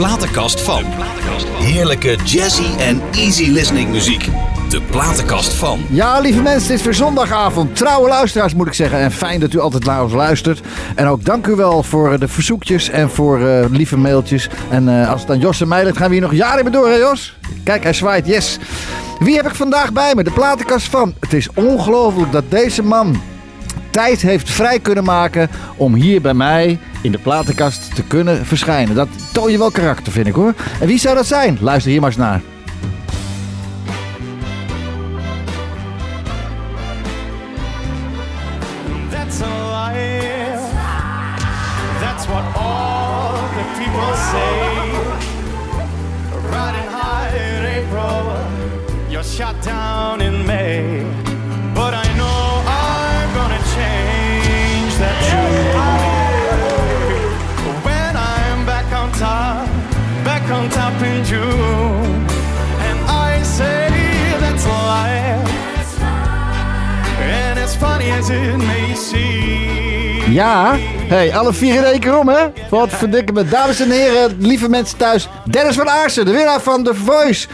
platenkast van. Heerlijke jazzy en easy listening muziek. De platenkast van. Ja, lieve mensen, het is weer zondagavond. Trouwe luisteraars moet ik zeggen. En fijn dat u altijd naar ons luistert. En ook dank u wel voor de verzoekjes en voor eh, lieve mailtjes. En eh, als het aan Jos en mij ligt, gaan we hier nog jaren mee door, hè Jos? Kijk, hij zwaait, yes. Wie heb ik vandaag bij me? De platenkast van. Het is ongelooflijk dat deze man tijd heeft vrij kunnen maken om hier bij mij in de platenkast te kunnen verschijnen. Dat toon je wel karakter, vind ik hoor. En wie zou dat zijn? Luister hier maar eens naar. Ja, hey, alle vier in één keer om, hè? Wat verdikken me. Dames en heren, lieve mensen thuis. Dennis van Aarsen, de winnaar van The Voice.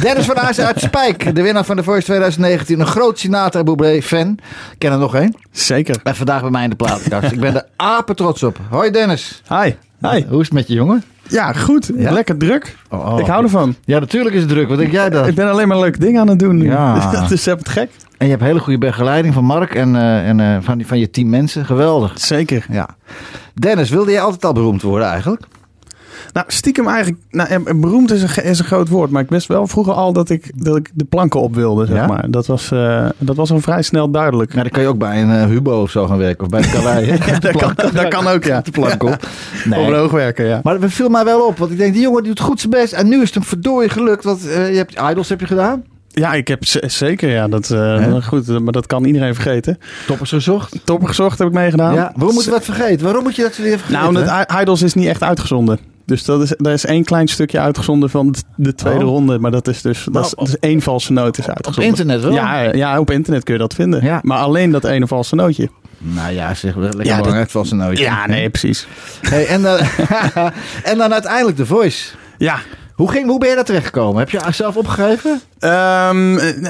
Dennis van Aarsen uit Spijk, de winnaar van The Voice 2019. Een groot Sinatra Bublé fan. Ik ken er nog één. Zeker. En vandaag bij mij in de platenkast. Ik ben er apen trots op. Hoi Dennis. Hi. Hi. Hoe is het met je jongen? Ja, goed. Ja? Lekker druk. Oh, oh. Ik hou ervan. Ja, natuurlijk is het druk. Wat denk jij dan? Ik ben alleen maar leuke dingen aan het doen. nu. Ja. dus heb het gek. En je hebt hele goede begeleiding van Mark en, eh, en eh, van, van je team mensen. Geweldig. Zeker. Ja. Dennis, wilde jij altijd al beroemd worden eigenlijk? Nou, stiekem eigenlijk... Nou, en beroemd is een, is een groot woord. Maar ik wist wel vroeger al dat ik, dat ik de planken op wilde, zeg Ja? maar. Dat was, eh, dat was al vrij snel duidelijk. Ja, dan kan je ook bij een eh, Hubo of zo gaan werken. Of bij de Calais. dat, kan, dat kan ook, ja. De plank op. Op Nee. een hoogwerker, ja. Maar dat viel mij wel op. Want ik denk, die jongen doet goed zijn best. En nu is het hem verdorie gelukt. Want eh, je hebt Idols heb je gedaan. Ja, ik heb zeker, ja. Dat, eh, goed, eh, maar dat kan iedereen vergeten. Toppers gezocht. Toppen gezocht heb ik meegedaan. Ja. Waarom moet je dat vergeten? Waarom moet je dat weer vergeten? Nou, omdat Idols is niet echt uitgezonden. Dus dat is, daar is één klein stukje uitgezonden van de tweede Oh. ronde. Maar dat is dus dat is, dat is één valse noot is op uitgezonden. internet wel? Ja, ja, op internet kun je dat vinden. Ja. Maar alleen dat ene valse nootje. Nou ja, zeg wel lekker Ja, dat- belangrijk een nootje. Ja, nee, precies. Hey, en, dan, en dan uiteindelijk The Voice. Ja, Hoe, ging, hoe ben je daar terechtgekomen? Heb je zelf opgegeven? Eh,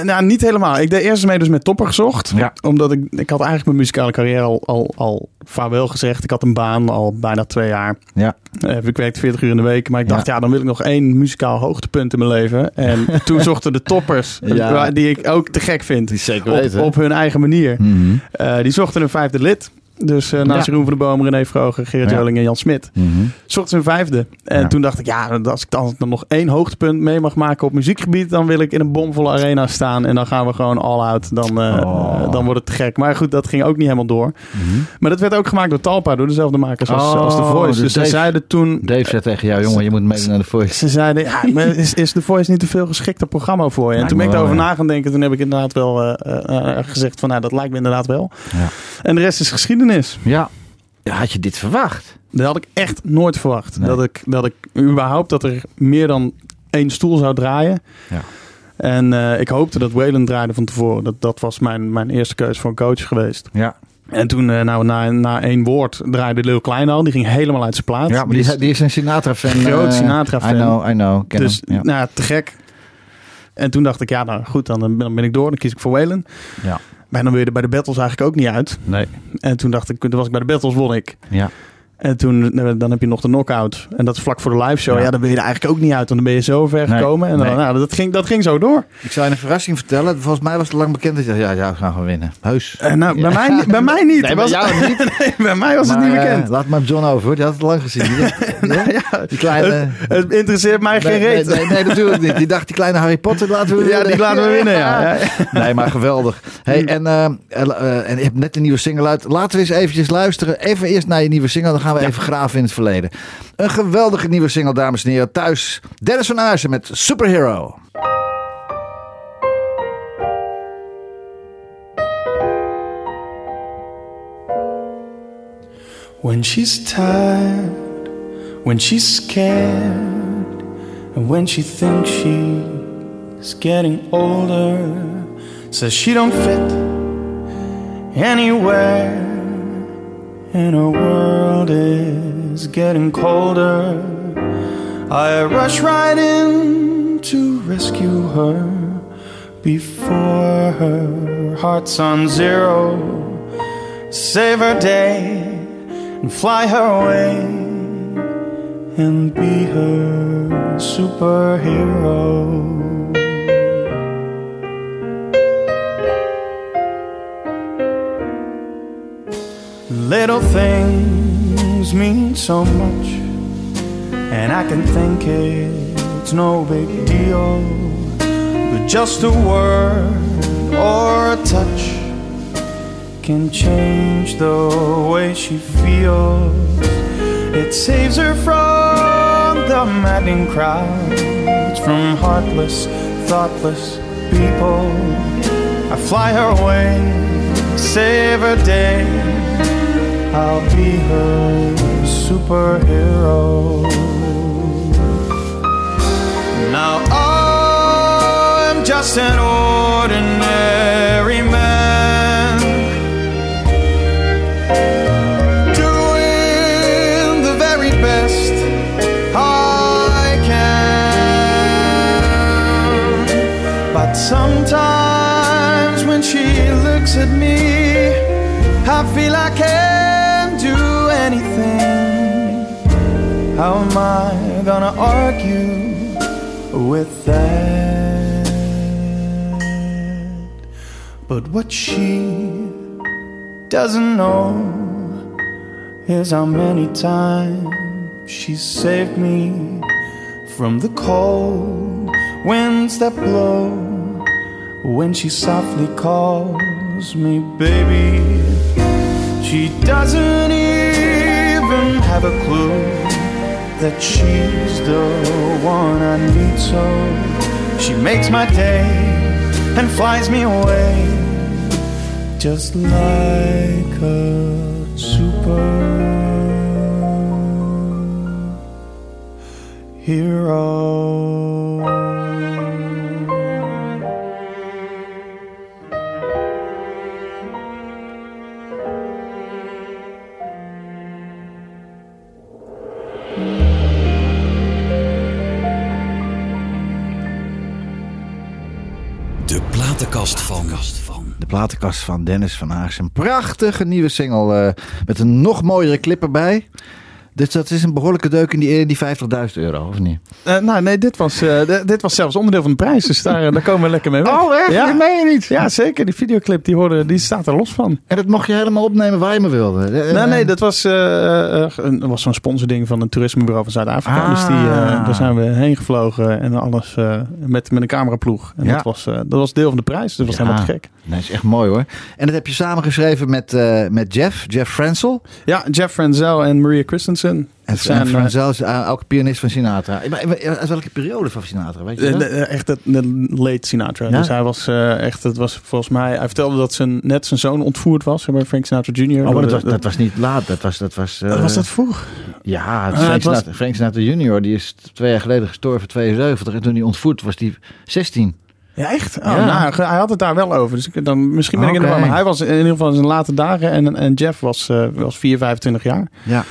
nou, niet helemaal. Ik deed eerst mee dus met Topper gezocht. Ja. Omdat ik, ik had eigenlijk mijn muzikale carrière al, al, al vaarwel gezegd. Ik had een baan al bijna twee jaar. Ja. Eh, ik werkte 40 uur in de week. Maar ik dacht, Ja. ja, dan wil ik nog één muzikaal hoogtepunt in mijn leven. En toen zochten de toppers, Ja. die ik ook te gek vind. Die zeker op, weten. op hun eigen manier. Mhm. Eh, die zochten een vijfde lid. Dus eh naast Ja. Jeroen van de Boom, René Vroger, Gerrit Ja. Joling en Jan Smit. Mhm. Zochten ze een vijfde. En Ja. toen dacht ik, ja, als ik dan, nog één hoogtepunt mee mag maken op muziekgebied, dan wil ik in een bomvolle arena staan. En dan gaan we gewoon all out. Dan, eh, Oh. dan wordt het te gek. Maar goed, dat ging ook niet helemaal door. Mhm. Maar dat werd ook gemaakt door Talpa, door dezelfde makers als, Oh, als The Voice. dus Dus, ze zeiden toen... Dave zei tegen jou, jongen, je moet mee naar The Voice. Ze zeiden, ja, maar is, is The Voice niet te veel geschikter programma voor je? En toen ben ik daarover na gaan denken. Toen heb ik inderdaad wel eh, gezegd van, nou, dat lijkt me inderdaad wel. Ja. En de rest is geschiedenis. Ja. ja. Had je dit verwacht? Dat had ik echt nooit verwacht. Nee. Dat, ik, dat ik überhaupt dat er meer dan één stoel zou draaien. Ja. En eh, ik hoopte dat Wayland draaide van tevoren. Dat, dat was mijn, mijn eerste keuze voor een coach geweest. Ja. En toen, eh, nou, na, na één woord, draaide Lil Klein al. Die ging helemaal uit zijn plaat. Ja, maar die, is- die is een Sinatra-fan. Groot eh, Sinatra-fan. I know, I know. Ken dus, hem. Ja. nou, te gek. En toen dacht ik, ja, nou goed, dan, ben- dan ben ik door. Dan kies ik voor Wayland. Ja. Maar dan weer bij de battles eigenlijk ook niet uit. Nee. En toen dacht ik, toen was ik bij de battles, won ik. Ja. En toen, eh, dan heb je nog de knockout. En dat is vlak voor de live show. Ja. Ja, dan ben je er eigenlijk ook niet uit. Want dan ben je zo ver Nee, gekomen. En dan, nee. nou, dat, ging, dat ging zo door. Ik zou je een verrassing vertellen. Volgens mij was het lang bekend dat je dacht, ja, ja, we gaan gewoon winnen. Heus. En nou, bij, mij, niet- bij mij niet. Nee, bij Was- jou niet. nee, bij mij was het niet eh, bekend. laat maar John over, hoor. die had het lang gezien. Die, Nou ja, die kleine... het, het interesseert mij geen reet. nee, nee, natuurlijk niet. Die dacht, die kleine Harry Potter laten we Ja, winnen. die laten we winnen, ja. ja. Nee, maar geweldig. Hey, en, eh, eh, eh, en je hebt net een nieuwe single uit. Laten we eens eventjes luisteren. Even eerst naar je nieuwe single. Dan gaan we even graven in het verleden. Een geweldige nieuwe single, dames en heren. Thuis, Dennis van Aarsen met Superhero. When she's tired, when she's scared, and when she thinks she's getting older, says she don't fit anywhere, and her world is getting colder. I rush right in to rescue her before her heart's on zero. Save her day and fly her away and be her superhero. Little things mean so much, and I can think it's no big deal. But just a word or a touch can change the way she feels. It saves her from the maddening crowds, from heartless, thoughtless people. I fly her away, save her day. I'll be her superhero. Now I'm just an ordinary man doing the very best I can. But sometimes How am I gonna argue with that? But what she doesn't know is how many times she saved me from the cold winds that blow when she softly calls me baby. She doesn't even have a clue that she's the one I need so she makes my day and flies me away just like a super hero. Platenkast van. De platenkast van Dennis van Haag. Een prachtige nieuwe single eh, met een nog mooiere clip erbij. Dus dat is een behoorlijke deuk in die, die 50.000 euro, of niet? Eh, nou, nee, dit was, eh, dit was zelfs onderdeel van de prijs. Dus daar, daar komen we lekker mee weg. Oh, echt? Ja. Dat meen je niet? Ja, zeker. Die videoclip die, hoorde, die staat er los van. En dat mocht je helemaal opnemen waar je maar wilde? Eh, Nee, eh, nee, dat was, eh, eh, een, was zo'n sponsording van een toerismebureau van Zuid-Afrika. Ah. Dus die, eh, daar zijn we heen gevlogen en alles eh, met, met een cameraploeg. En Ja. dat, was, eh, dat was deel van de prijs. Dus dat was Ja. helemaal te gek. Nee, dat is echt mooi hoor. En dat heb je samengeschreven met, eh, met Jeff, Jeff Frenzel. Ja, Jeff Frenzel en Maria Christensen. En, zijn, en eh, uh, ook pianist van Sinatra. Maar, maar, Uit welke periode van Sinatra, weet je Eh, dat? eh, echt de, de late Sinatra. Ja? Dus hij was eh, echt, het was volgens mij, hij vertelde dat zijn, net zijn zoon ontvoerd was bij Frank Sinatra Jr. Oh, maar dat was, dat was niet laat. Dat was, dat was, eh, was dat vroeg? Ja, Ah, Frank, het was- Sinatra, Frank Sinatra junior, die is twee jaar geleden gestorven, 72. En toen hij ontvoerd was, die 16. Ja, echt? Oh, Ja. Nou, hij had het daar wel over. Dus ik, dan, misschien ben ik in de. Maar hij was in ieder geval in zijn late dagen. En, en Jeff was, eh, was 4, 25 jaar. Ja,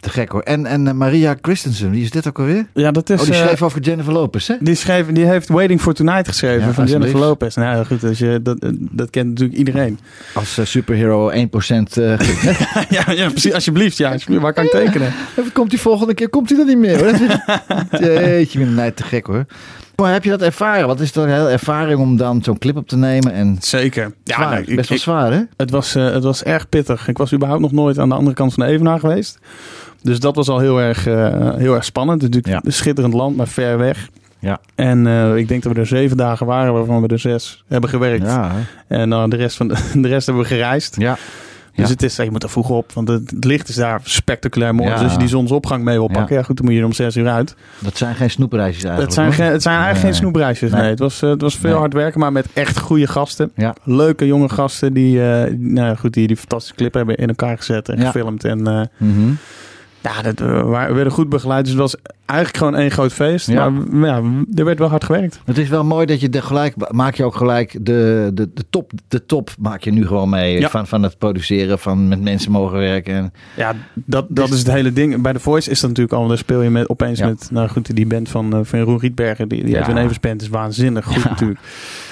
te gek hoor. En, en eh, Maria Christensen, wie is dit ook alweer? Ja, dat is... oh, die eh, schreef over Jennifer Lopez, hè? die, schreef, die heeft Waiting for Tonight geschreven Ja, van Jennifer. Lopez. Nou ja, goed, als je, dat, dat kent natuurlijk iedereen. Als eh, superhero 1%. eh ja, ja, precies. Alsjeblieft. Ja, alsjeblieft. Waar kan ik tekenen? Even komt die volgende keer, komt hij er niet meer. Hoor. Jeetje, ik ben te gek hoor. Maar heb je dat ervaren? Wat is het een hele ervaring om dan zo'n clip op te nemen? En Zeker. Ja, zwaar, nee, ik- best wel zwaar hè? Het was, eh, het was erg pittig. Ik was überhaupt nog nooit aan de andere kant van de Evenaar geweest. Dus dat was al heel erg, eh, heel erg spannend. Natuurlijk Ja. een schitterend land, maar ver weg. Ja. En eh, ik denk dat we er zeven dagen waren, waarvan we er zes hebben gewerkt. Ja? En dan de, rest van de, de rest hebben we gereisd. ja. Dus Ja. het is, je moet er vroeg op, want het, licht is daar spectaculair mooi. Ja. Dus als je die zonsopgang mee wil pakken, ja. goed, dan moet je er om zes uur uit. Dat zijn geen snoepreisjes eigenlijk. Het zijn, het zijn eigenlijk Nee. geen snoepreisjes. Nee. Nee. Het, was, eh, het was veel Nee. hard werken, maar met echt goede gasten. Leuke jonge gasten die, eh, nou goed, die die fantastische clip hebben in elkaar gezet en gefilmd. En, eh, Mhm. Ja, dat, eh, we werden goed begeleid. Dus het was eigenlijk gewoon één groot feest. Ja. Maar ja, er werd wel hard gewerkt. Het is wel mooi dat je de gelijk maak je ook gelijk de, de, de top de top maak je nu gewoon mee Ja. van, van het produceren van met mensen mogen werken en Ja, dat, dat Dus- is het hele ding. Bij The Voice is dat natuurlijk al. Daar speel je met, opeens Ja. met, nou goed, die band van, eh, van Jeroen Rietbergen. Die, die Ja. Edwin Evers band is waanzinnig goed natuurlijk.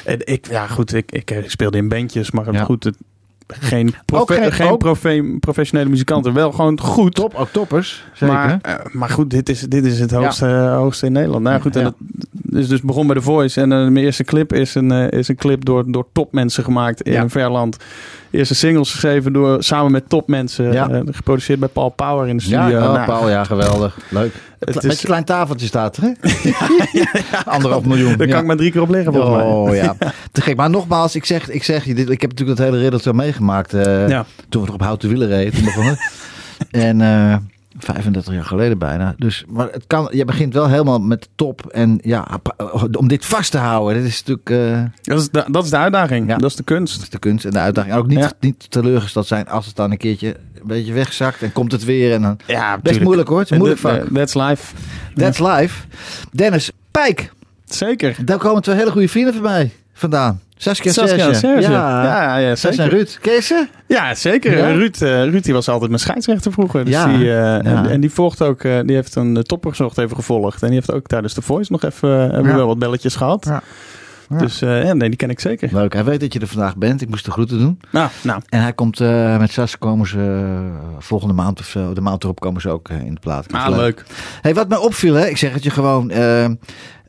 En ik, ja goed, ik, ik speelde in bandjes, maar goed, het, geen, profe- geen- geen, ook- profe- professionele muzikanten. Wel gewoon goed. top ook toppers zeker. Maar, eh, maar goed, dit is, dit is het hoogste, eh, hoogste in Nederland. Nou goed, en Ja. dat is dus begon bij The Voice. En eh, mijn eerste clip is een, is een clip door, door topmensen gemaakt in Ja. een ver land. Eerste singles geschreven door, samen met topmensen. Ja. eh, geproduceerd bij Paul Power in de studio. ja, oh, Nou, Paul, ja, geweldig. Leuk. Het is- Met je klein tafeltje staat er, hè? Anderhalf miljoen. Daar ja. kan ik maar drie keer op liggen volgens mij. Oh ja, te gek. Maar nogmaals, ik zeg, ik zeg je dit. Ik heb natuurlijk dat hele riddeltje meegemaakt. eh, Ja. Toen we nog op houten wielen reden. Toen begonnen. en eh 35 jaar geleden bijna. Dus, maar het kan, je begint wel helemaal met de top. En ja, om dit vast te houden. Dit is natuurlijk eh, Dat, is de, dat is de uitdaging. Ja. Dat is de kunst. dat is de kunst en de uitdaging. En ook niet, Ja. niet teleurgesteld zijn als het dan een keertje een beetje wegzakt. En komt het weer. En dan, Ja, best moeilijk hoor. Het is moeilijk vak. That's life. That's life. Dennis, Pijk. Zeker. Daar komen twee hele goede vrienden van mij vandaan. Saskia Saskia Serge. Ja, Ja, ja, Sas en zeker. Ruud. Ze? Ja, zeker. Ja? Ruud, eh, Ruud die was altijd mijn scheidsrechter vroeger. Dus Ja. die, eh, Ja. en, en die volgt ook, eh, die heeft een uh, topperzocht even gevolgd. En die heeft ook tijdens de Voice nog even, hebben we wel wat belletjes gehad. Dus ja, nee, die ken ik zeker. Leuk. Hij weet dat je er vandaag bent. Ik moest de groeten doen. Nou, nou. En hij komt met Sas komen ze volgende maand of zo. De maand erop komen ze ook in de plaat. Ah, leuk. Hey, wat mij opviel, hè? ik zeg het je gewoon.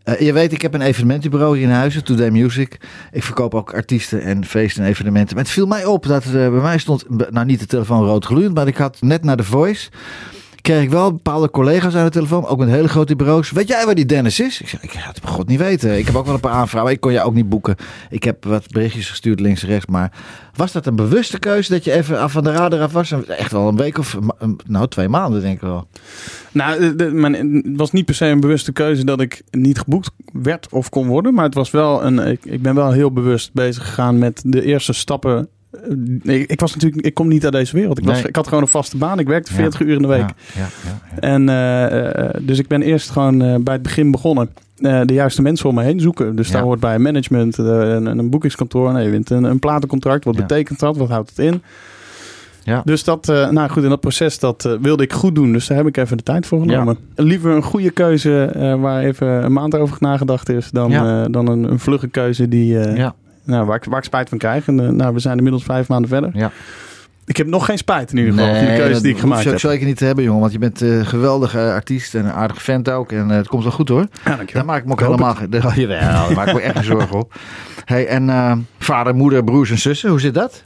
Eh, eh, je weet, ik heb een evenementenbureau hier in Huizen, Today Music. Ik verkoop ook artiesten en feesten en evenementen. Maar het viel mij op dat er bij mij stond, nou niet de telefoon rood gloeiend, maar ik had net naar de Voice. Kreeg ik wel bepaalde collega's aan de telefoon, ook met hele grote bureaus. Weet jij waar die Dennis is? Ik zeg, ik had het god niet weten. Ik heb ook wel een paar aanvragen, ik kon je ook niet boeken. Ik heb wat berichtjes gestuurd links en rechts. Maar was dat een bewuste keuze dat je even af van de radar af was? Echt wel een week of, nou twee maanden denk ik wel. Nou, het was niet per se een bewuste keuze dat ik niet geboekt werd of kon worden. Maar het was wel een. Ik ben wel heel bewust bezig gegaan met de eerste stappen. Eh, nee, ik was natuurlijk, ik kom niet uit deze wereld. Ik, was, Nee. ik had gewoon een vaste baan. Ik werkte Ja. 40 uur in de week. Ja, ja. En eh, dus ik ben eerst gewoon bij het begin begonnen. de juiste mensen om me heen zoeken. Dus daar hoort bij management, een, een boekingskantoor. Nee, je wint een, een platencontract. Wat betekent dat? Wat houdt het in? Ja. Dus dat, nou goed, in dat proces dat wilde ik goed doen. Dus daar heb ik even de tijd voor genomen. Liever een goede keuze waar even een maand over nagedacht is. Dan, Ja. dan een, een vlugge keuze die, ja. Nou, waar, ik, waar ik spijt van krijg. En, eh, nou, we zijn inmiddels vijf maanden verder. Ja. Ik heb nog geen spijt in ieder geval van de keuze dat die ik gemaakt je ook heb. zeker niet te hebben, jongen. Want je bent een geweldige artiest en een aardige vent ook. En eh, het komt wel goed, hoor. Ja, dankjewel. Daar maak ik me ook Ik helemaal... Daar, jawel, daar maak ik me echt geen zorgen op. Hey, en eh, vader, moeder, broers en zussen, hoe zit dat?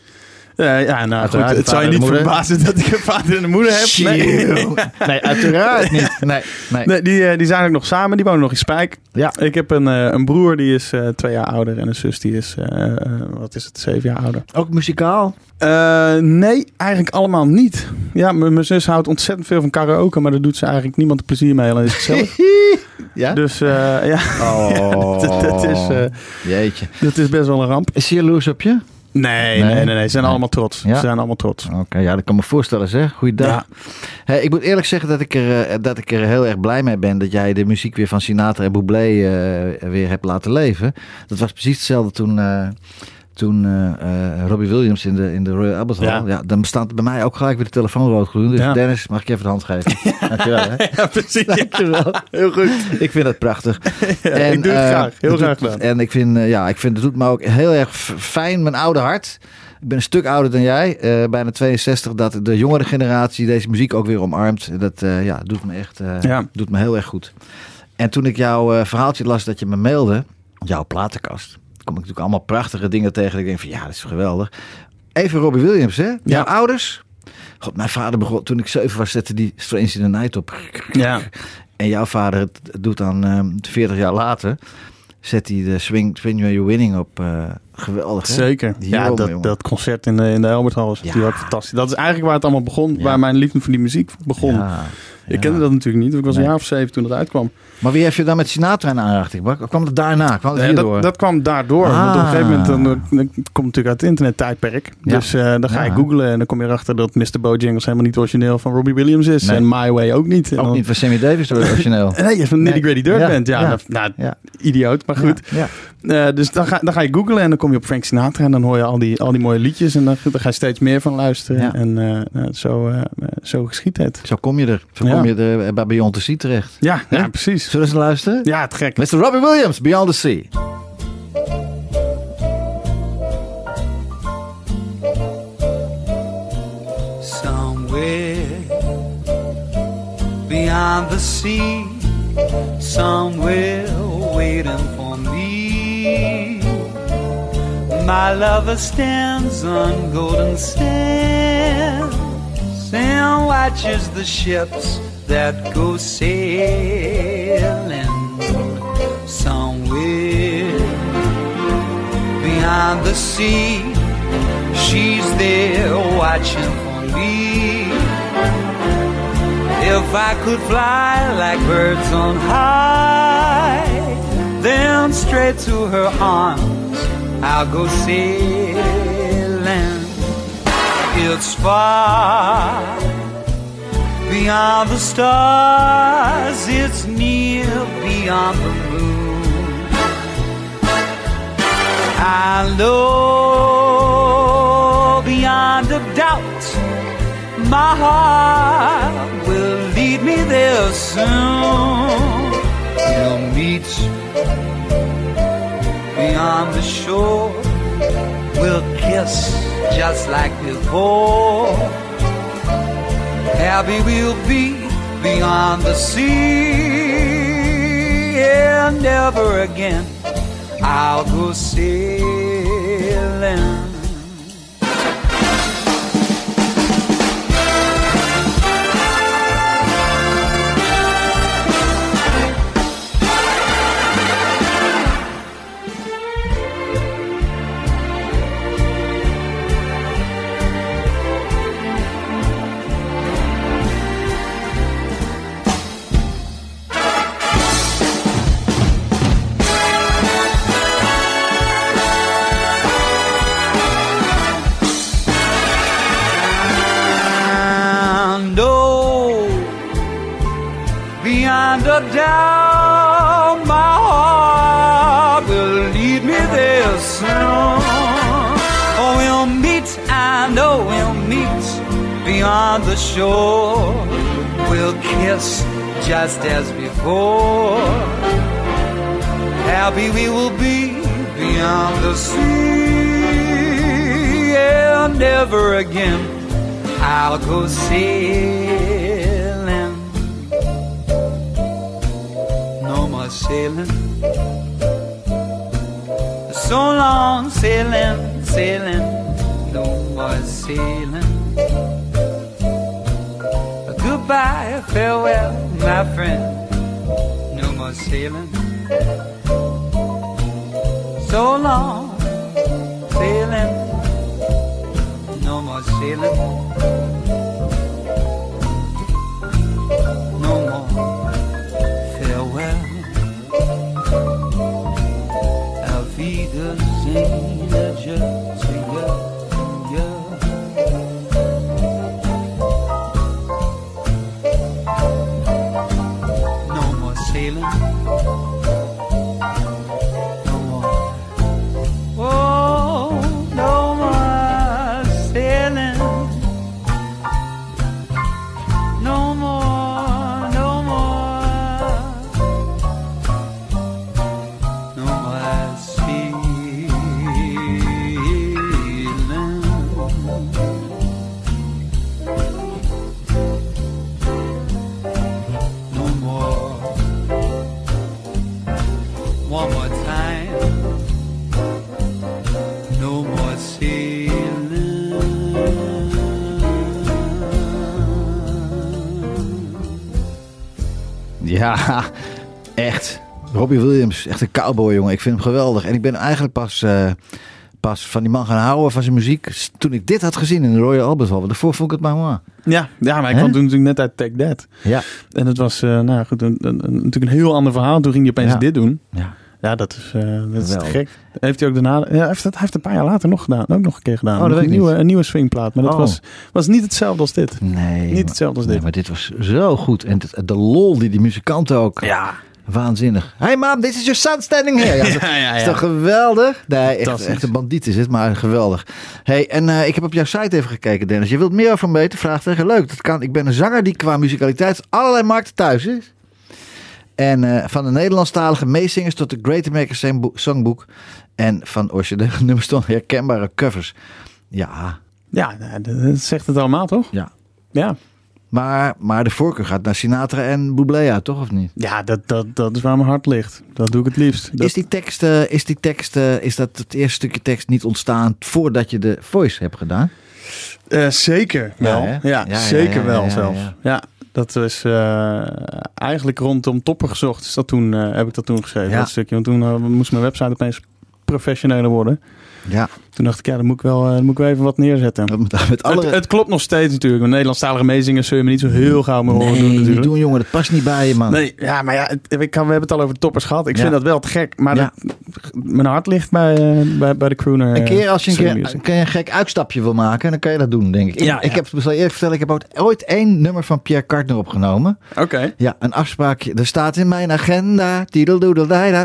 Eh, ja, nou goed, het zou je niet verbazen dat ik een vader en een moeder heb. Nee, nee uiteraard niet. Nee, nee. nee die, eh, die zijn ook nog samen. Die wonen nog in Spijk. Ja. Ik heb een, eh, een broer die is twee jaar ouder. En een zus die is, wat is het, zeven jaar ouder. Ook muzikaal? Nee, eigenlijk allemaal niet. Ja, mijn zus houdt ontzettend veel van karaoke. Maar daar doet ze eigenlijk niemand plezier mee. Alleen zichzelf. Ja? dus ja, Oh, dat, dat is, eh, Jeetje. dat is best wel een ramp. Is hij jaloers op je? Nee, Nee? nee, nee. Ze zijn Nee. allemaal trots. Ja? Ze zijn allemaal trots. Oké, ja, dat kan me voorstellen zeg. Goeiedag. Ja. Hey, ik moet eerlijk zeggen dat ik, er, eh, dat ik er heel erg blij mee ben dat jij de muziek weer van Sinatra en Bublé eh, weer hebt laten leven. Dat was precies hetzelfde toen, eh, toen eh, eh, Robbie Williams in de, in de Royal Albert Hall. Ja. Ja. dan staat bij mij ook gelijk weer de telefoon rood gloeien. Dus Ja. Dennis, mag ik je even de hand geven? Dankjewel. Hè? Ja, precies. Dankjewel. Heel goed. Ik vind dat prachtig. ik doe het eh, graag. Heel graag gedaan. En ik vind, ja, ik vind het doet me ook heel erg fijn, mijn oude hart. Ik ben een stuk ouder dan jij, bijna 62, dat de jongere generatie deze muziek ook weer omarmt. Dat ja, doet me echt Ja. doet me heel erg goed. En toen ik jouw verhaaltje las dat je me mailde, jouw platenkast, kom ik natuurlijk allemaal prachtige dingen tegen. Ik denk van ja, dat is geweldig. Even Robbie Williams, hè? Jouw ouders? God, mijn vader begon, toen ik zeven was, zette die Strange in the Night op. Ja. En jouw vader het doet dan ehm 40 jaar later. Zet hij de Swing, swing You're Winning op. eh, geweldig, hè? Zeker. Ja, dat, jongen. dat concert in de, in de Albert Hall was Ja. natuurlijk fantastisch. Dat is eigenlijk waar het allemaal begon. Ja. Waar mijn liefde voor die muziek begon. Ja, Ik kende dat natuurlijk niet. Ik was een jaar of zeven toen dat uitkwam. Maar wie heeft je dan met Sinatra in aanraking? Waar- Kwam het daarna? Kwam het Nee, hierdoor? dat, dat kwam daardoor. Ah. Want op een gegeven moment, dan, dan komt natuurlijk uit het internettijdperk. Ja. Dus eh, dan ga je googlen en dan kom je erachter dat Mr. Bojangles helemaal niet origineel van Robbie Williams is. Nee. En My Way ook niet. Ook dan- niet van Sammy Davis origineel. Nee, je van Nitty. Gritty Dirt Ja, bent. Ja, ja. nou, nou, idioot, maar goed. Eh, dus dan ga, dan ga je googlen en dan kom je op Frank Sinatra en dan hoor je al die, al die mooie liedjes en dan, dan ga je steeds meer van luisteren. Ja. En eh, nou, zo, eh, eh, zo geschiet het. Zo kom je er. Zo Ja. kom je er bij Beyond the Sea terecht. Ja, ja, Ja? precies. Zullen we eens luisteren? Ja, het gek. Mr. Robbie Williams, Beyond the Sea. Somewhere beyond the sea, somewhere waiting for me. My lover stands on golden sands and watches the ships that go sailing somewhere beyond the sea. She's there watching for me. If I could fly like birds on high, then straight to her arms I'll go sailing. It's far beyond the stars, it's near beyond the moon. I know beyond a doubt my heart will lead me there soon. We'll meet beyond the shore. We'll kiss just like before. Happy we'll be beyond the sea. And never again I'll go sailing. Shore. We'll kiss just as before. Happy we will be beyond the sea, and never again I'll go sailing. No more sailing. So long sailing, sailing. No more sailing. Goodbye, farewell, my friend. No more sailing. So long sailing. No more sailing. Ja, echt. Robbie Williams, echt een cowboy, jongen. Ik vind hem geweldig. En ik ben eigenlijk pas, eh, pas van die man gaan houden, van zijn muziek, toen ik dit had gezien in de Royal Albert Hall. Want Daarvoor vond ik het maar mooi. Ja, ja maar ik kwam toen natuurlijk net uit Take That. Ja. En het was eh, nou goed, een, een, een- natuurlijk een heel ander verhaal. Toen ging hij opeens Ja. dit doen. ja. Ja, dat is, eh, dat is te gek. Heeft hij ook daarna... Ja, heeft het, hij heeft een paar jaar later nog gedaan. Ook nog een keer gedaan. Oh, dat een, nieuwe, een nieuwe swingplaat. Maar dat Oh. was, was niet hetzelfde als dit. Nee. Niet maar- hetzelfde als nee, dit. maar dit was zo goed. En het- de lol die die muzikanten ook. Ja. Waanzinnig. Hey mom, this is your son standing here. Ja, dat Ja, ja, is toch geweldig? Nee, echt, Fantastisch. echt een bandiet is het, maar geweldig. Hey, en eh, ik heb op jouw site even gekeken, Dennis. Je wilt meer over me weten? Vraag tegen. Leuk, dat kan. Ik ben een zanger die qua musicaliteit allerlei markten thuis is. En eh, van de Nederlandstalige meezingers tot de Great American Songbook-. En van originele nummers tot herkenbare covers. Ja, Ja, nou, dat zegt het allemaal, toch? ja. Ja. Maar, maar de voorkeur gaat naar Sinatra en Bublé toch of niet? Ja, dat, dat, dat is waar mijn hart ligt. Dat doe ik het liefst. Dat, Is die tekst, eh, is die tekst, eh, is dat het eerste stukje tekst niet ontstaan voordat je de voice hebt gedaan? Eh, zeker wel. Ja, Ja, ja, zeker wel zelfs. ja. Dat is eh, eigenlijk rondom Topper gezocht. Is dat toen, eh, heb ik dat toen geschreven, Ja. dat stukje. Want toen eh, moest mijn website opeens professioneler worden. Ja, Toen dacht ik, ja, dan moet ik wel, eh, dan moet ik wel even wat neerzetten. met, met alle... Het, het klopt nog steeds natuurlijk. Met Nederlandstalige meezingers zul je me niet zo heel gauw meer horen nee, doen natuurlijk. doen jongen, dat past niet bij je man. Nee, ja, maar ja, het, ik kan, we hebben het al over de toppers gehad. Ik Ja. vind dat wel te gek. Maar Ja. dat- mijn hart ligt bij, eh, bij, bij de crooner. Een keer als je een, keer, een gek uitstapje wil maken, dan kan je dat doen, denk ik. Ja, ik, heb, zal je eerlijk vertellen, ik heb ooit één nummer van Pierre Cartner opgenomen. Oké. Ja, een afspraakje. Er staat in mijn agenda,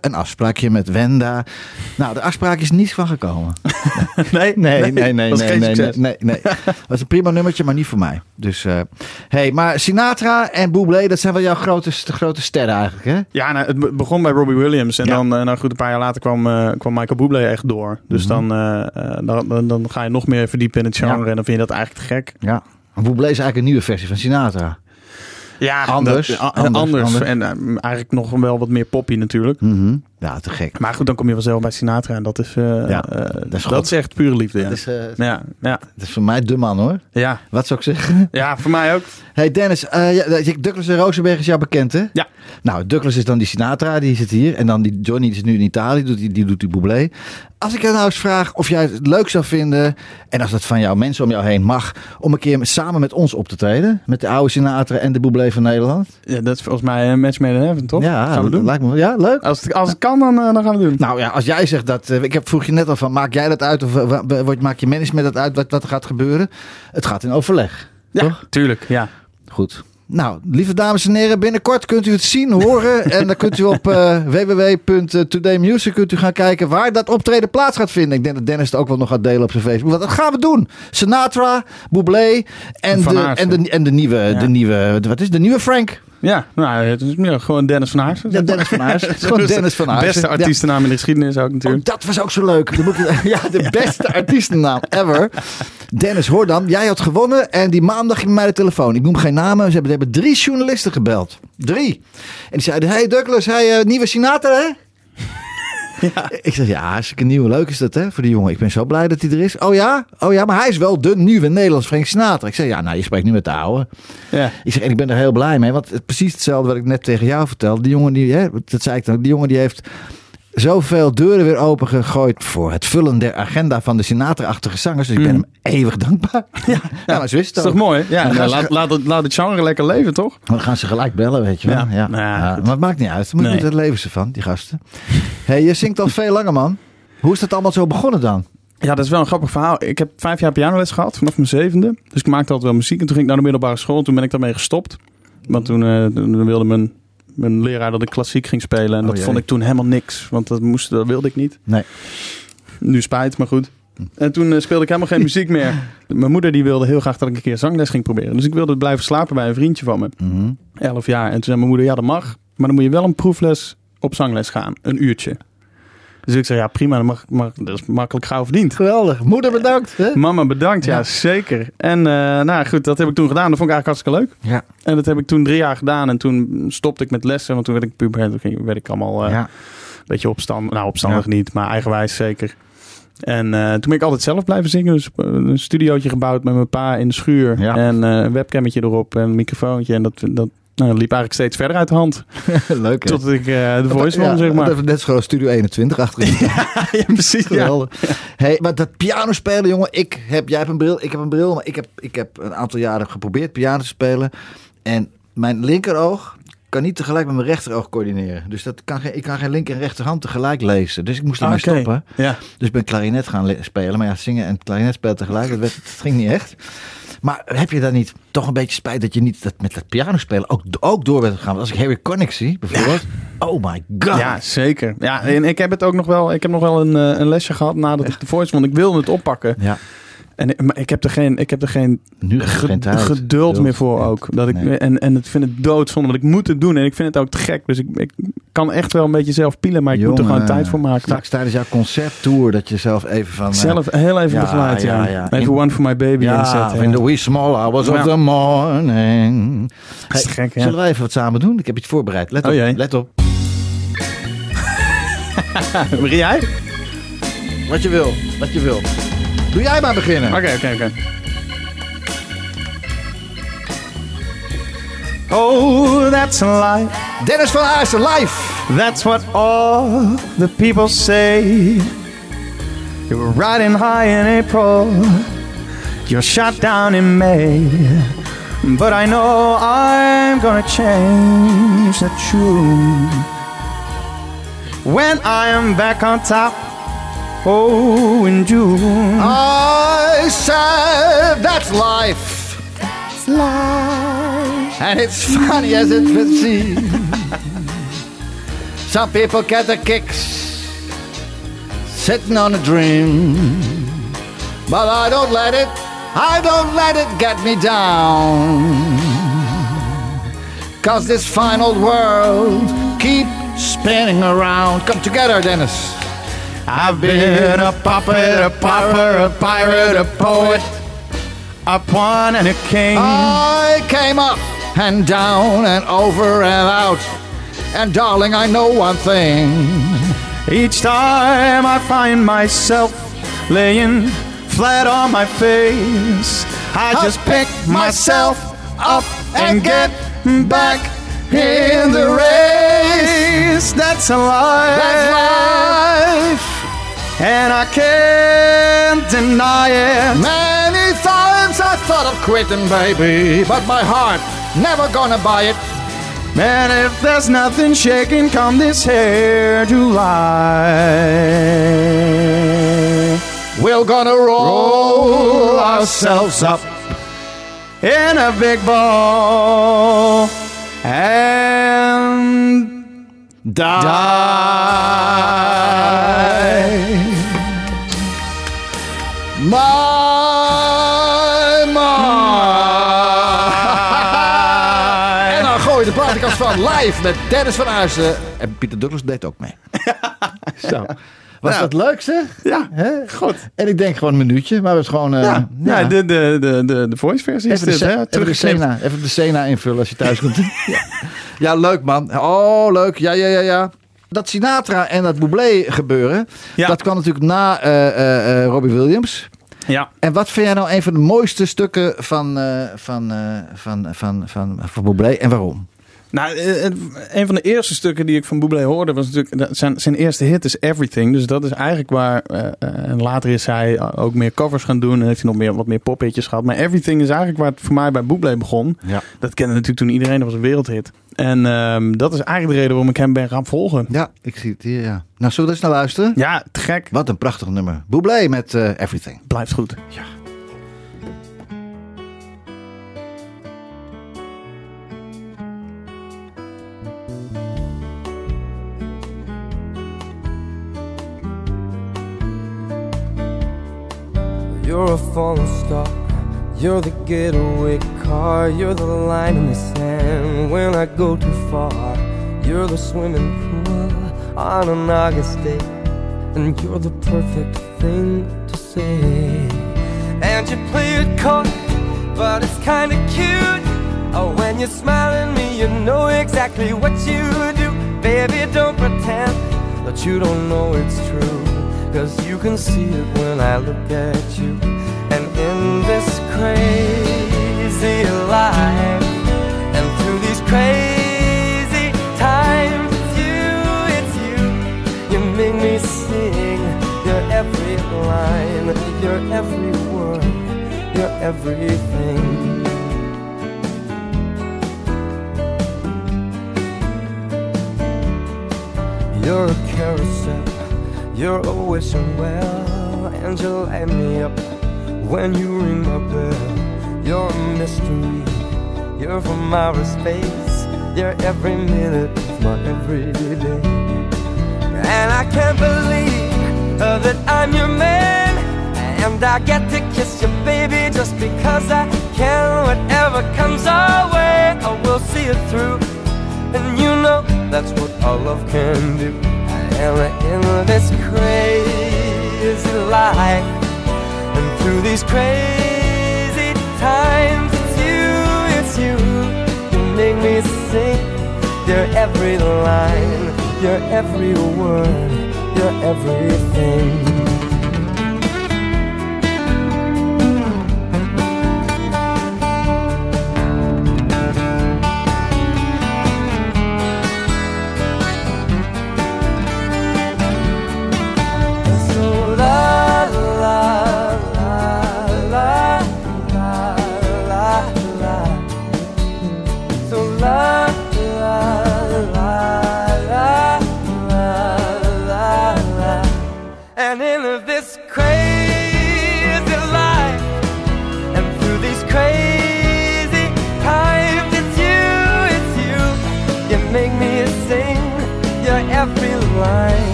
een afspraakje met Wenda. Nou, de afspraak is niet van gekomen. Nee, Nee, nee, nee, was nee, nee, nee, succes. nee, nee. Dat is een prima nummertje, maar niet voor mij. Dus, eh hey, maar Sinatra en Bublé, dat zijn wel jouw grote, de grote sterren eigenlijk, hè? Ja, nou, het be- begon bij Robbie Williams. En Ja. dan, eh, nou goed, een paar jaar later kwam, eh, kwam Michael Bublé echt door. Dus dan, eh, eh, dan, dan, dan ga je nog meer verdiepen in het genre. Ja. En dan vind je dat eigenlijk te gek. Ja. Maar Bublé is eigenlijk een nieuwe versie van Sinatra. Ja, Anders, dat- anders, anders. anders. En eigenlijk nog wel wat meer poppy natuurlijk. Mhm. Ja, te gek. Maar goed, dan kom je vanzelf bij Sinatra. En dat is, eh, Ja, eh, dat is dat, is echt pure liefde. Ja, Dat is, eh, ja, ja, dat is voor mij de man, hoor. ja. Wat zou ik zeggen? ja, voor mij ook. Hey Dennis, ja, Douglas en Rosenberg is jou bekend, hè? Ja. Nou, Douglas is dan die Sinatra, die zit hier. En dan die Johnny die is nu in Italië, doet die, die doet die Bublé. Als ik je nou eens vraag of jij het leuk zou vinden... en als dat van jouw mensen om jou heen mag... om een keer samen met ons op te treden. Met de oude Sinatra en de Bublé van Nederland. Ja, dat is volgens mij een match made in heaven, toch? Ja, Gaan we doen. lijkt me Ja, leuk. Als het, als het kan, dan, eh, dan gaan we het doen. Nou ja, als jij zegt dat... eh, ik heb, vroeg je net al van, maak jij dat uit? Of eh, wa- maak je management dat uit wat, wat er gaat gebeuren? Het gaat in overleg. Ja, toch? tuurlijk. Ja. Goed. Nou, lieve dames en heren, binnenkort kunt u het zien, horen. en dan kunt u op eh www.todaymusic kunt u gaan kijken waar dat optreden plaats gaat vinden. Ik denk dat Dennis het ook wel nog gaat delen op zijn Facebook. Want dat gaan we doen. Sinatra, Bublé en, de, en, de, en de nieuwe, Ja. de nieuwe, wat is het? de nieuwe Frank. Ja, nou, het is meer gewoon Dennis van Aarsen. Ja, Dennis van. Het is gewoon Dennis van Aarsen. Beste artiestennaam in de geschiedenis ook Oh, natuurlijk. dat was ook zo leuk. Dan moet ja, de beste artiestennaam ever. Dennis Hoordam, jij had gewonnen. En die maandag ging mij de telefoon. Ik noem geen namen. Ze hebben, ze hebben drie journalisten gebeld. Drie. En die zeiden, hey Douglas, hey, eh, nieuwe Sinatra hè? Ik zeg, ja, hartstikke nieuw. Leuk is dat, hè, voor die jongen. Ik ben zo blij dat hij er is. Oh ja? Oh ja, maar hij is wel de nieuwe Nederlands Frank Sinatra. Ik zeg, ja, nou, je spreekt nu met de oude. Ja. Ik zeg, en ik ben er heel blij mee. Want het is precies hetzelfde wat ik net tegen jou vertelde. Die jongen die, hè, dat zei ik dan, die jongen die heeft zoveel deuren weer opengegooid voor het vullen der agenda van de Sinatra-achtige zangers. Dus ik ben Mm. hem eeuwig dankbaar. Ja, maar zo is het Dat is toch mooi? Ja, nou, ze- laat, laat, het, laat het genre lekker leven, toch? Maar dan gaan ze gelijk bellen, weet je wel. Ja. Ja. Nou ja, Ja, maar het maakt niet uit. Moet Nee. Leven ze van, die gasten. hey, je zingt al veel langer, man. Hoe is dat allemaal zo begonnen dan? Ja, dat is wel een grappig verhaal. Ik heb vijf jaar pianoles gehad, vanaf mijn zevende. Dus ik maakte altijd wel muziek. En toen ging ik naar de middelbare school. En toen ben ik daarmee gestopt. Want toen, eh, toen wilde mijn, mijn leraar dat ik klassiek ging spelen. En Oh, dat jee. vond ik toen helemaal niks. Want dat, moest, dat wilde ik niet. Nee. Nu spijt, maar goed. En toen eh, speelde ik helemaal geen muziek meer. Mijn moeder die wilde heel graag dat ik een keer zangles ging proberen. Dus ik wilde blijven slapen bij een vriendje van me. Mhm. Elf jaar. En toen zei mijn moeder, ja dat mag. Maar dan moet je wel een proefles op zangles gaan. Een uurtje. Dus ik zei, ja prima, dat, mag, mag, dat is makkelijk gauw verdiend. Geweldig. Moeder bedankt. Hè? Mama, bedankt. Ja, Ja. zeker. En eh, nou goed, dat heb ik toen gedaan. Dat vond ik eigenlijk hartstikke leuk. Ja. En dat heb ik toen drie jaar gedaan. En toen stopte ik met lessen. Want toen werd ik puber. En toen werd ik allemaal eh, ja. een beetje opstandig. Nou, opstandig niet, maar eigenwijs zeker. En eh, toen ben ik altijd zelf blijven zingen. Dus een studiootje gebouwd met mijn pa in de schuur. Ja. En eh, een webcammetje erop en een microfoontje. En dat, dat, Nou, dat liep eigenlijk steeds verder uit de hand. Leuk hè? Tot ik eh, de voice Ja, won, zeg maar. Net zo Studio 21 achterin. ja, precies. Ja. Hey, maar dat piano spelen, jongen. Ik heb, jij hebt een bril, ik heb een bril. Maar ik heb, ik heb een aantal jaren geprobeerd piano te spelen. En mijn linkeroog kan niet tegelijk met mijn rechteroog coördineren. Dus dat kan geen, ik kan geen linker en rechterhand tegelijk lezen. Dus ik moest ermee Ah, Oké. stoppen. Ja. Dus ik ben klarinet gaan le- spelen. Maar ja, zingen en klarinet spelen tegelijk, dat, werd, dat ging niet echt. Maar heb je dan niet toch een beetje spijt dat je niet dat, met dat piano spelen ook, ook door bent gegaan? Want als ik Harry Connick zie, bijvoorbeeld. Oh my god. Ja, zeker. Ja, en ik heb het ook nog wel. Ik heb nog wel een, eh, een lesje gehad nadat ik de voice won. Ik wilde het oppakken. Ja, En maar ik heb er geen, ik heb er geen, nu ge- geen tijd. geduld meer voor ook. Dat ik, Nee. en, en ik vind het doodzonde, want ik moet het doen. En ik vind het ook te gek. Dus ik, ik kan echt wel een beetje zelf pielen, maar ik moet er gewoon tijd voor maken. Straks tijdens jouw concerttour dat je zelf even van... eh, Zelf heel even ja, begeleid, ja. ja, ja. Even In- One for My Baby ja, inzetten. in ja. the wee small hours of the morning. Hey, gek. Zullen wij even wat samen doen? Ik heb iets voorbereid. Let Oh op, let op. Begin jij? Wat je wil, wat je wil. Doe jij maar beginnen. Oké, oké, oké. Oh, that's life. Dennis van Aarsen, live. That's what all the people say. You were riding high in April. You're shot down in May. But I know I'm gonna change the truth. When I am back on top. Oh, in June. I said that's life. That's life. And it's funny as it will seem. Some people get the kicks sitting on a dream. But I don't let it, I don't let it get me down. Cause this fine old world keep spinning around. Come together, Dennis. I've been a puppet, a pauper, a pirate, a poet, a pawn and a king. I came up and down and over and out. And darling, I know one thing. Each time I find myself laying flat on my face, I just pick myself up and get back in the race. That's a life. That's life. And I can't deny it. Many times I thought of quitting, baby. But my heart never gonna buy it. Man, if there's nothing shaking come this here July, We're gonna roll ourselves up. in a big ball and Die. My, my. En dan gooi je de platenkast van live met Dennis van Aarsen. En Pieter Douglas deed ook mee. Zo. Was Nou. dat leuk zeg? Ja, goed. En ik denk gewoon een minuutje, maar het is gewoon... eh, Ja, ja. de, de, de, de, de voice versie is Even de, dit, se- hè? even, de. Sena, even de Sena invullen als je thuis komt. ja. Ja, leuk man. Oh, leuk. Ja, ja, ja, ja. Dat Sinatra en dat Bublé gebeuren, Ja. dat kwam natuurlijk na eh, Robbie Williams. Ja. En wat vind jij nou een van de mooiste stukken van, eh van, van, van, van, van Bublé en waarom? Nou, eh, het- een van de eerste stukken die ik van Bublé hoorde was natuurlijk zijn, zijn eerste hit is Everything. Dus dat is eigenlijk waar. eh, eh, en later is hij ook meer covers gaan doen en heeft hij nog meer, wat meer pophitjes gehad. Maar Everything is eigenlijk waar het voor mij bij Bublé begon. Ja. Dat kende natuurlijk toen iedereen, dat was een wereldhit. En ehm, dat is eigenlijk de reden waarom ik hem ben gaan volgen. Ja, ik zie het hier, ja. Nou, zullen we eens naar luisteren? Ja, te gek. Wat een prachtig nummer. Bublé met eh, Everything. Blijft goed. Ja. You're a falling star. You're the getaway car. You're the line in the sand when I go too far. You're the swimming pool on an August day. And you're the perfect thing to say. And you play it coy, but it's kinda cute. Oh, when you smile at me, you know exactly what you do. Baby, don't pretend that you don't know it's true. Cause you can see it when I look at you in this crazy life. And through these crazy times it's you it's you. You make me sing. Your every line. Your every word. Your everything. You're a carousel, you're always well, and you light me up when you ring my bell. You're a mystery, you're from outer space, you're every minute of my everyday. And I can't believe uh, that I'm your man, and I get to kiss you, baby, just because I can. Whatever comes our way, I will see it through. And you know that's what all love can do. I And in this crazy life, through these crazy times, it's you, it's you. You make me sing your every line, your every word, your everything.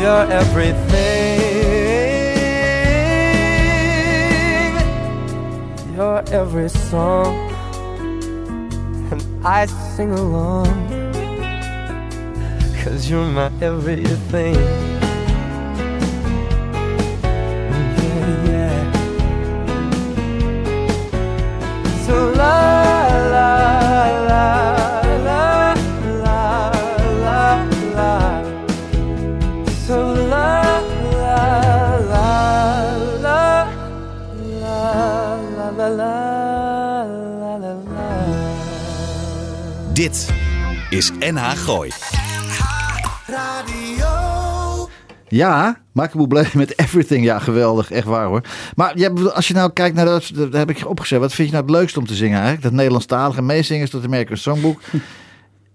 Your everything, You're every song, and I sing along, cause you're my everything. Is NH Gooi. Ja, Michael Bublé met Everything. Ja, geweldig. Echt waar hoor. Maar ja, als je nou kijkt naar dat, dat heb ik opgezet. Wat vind je nou het leukste om te zingen eigenlijk? Dat Nederlandstalige meezingers, dat American Songbook.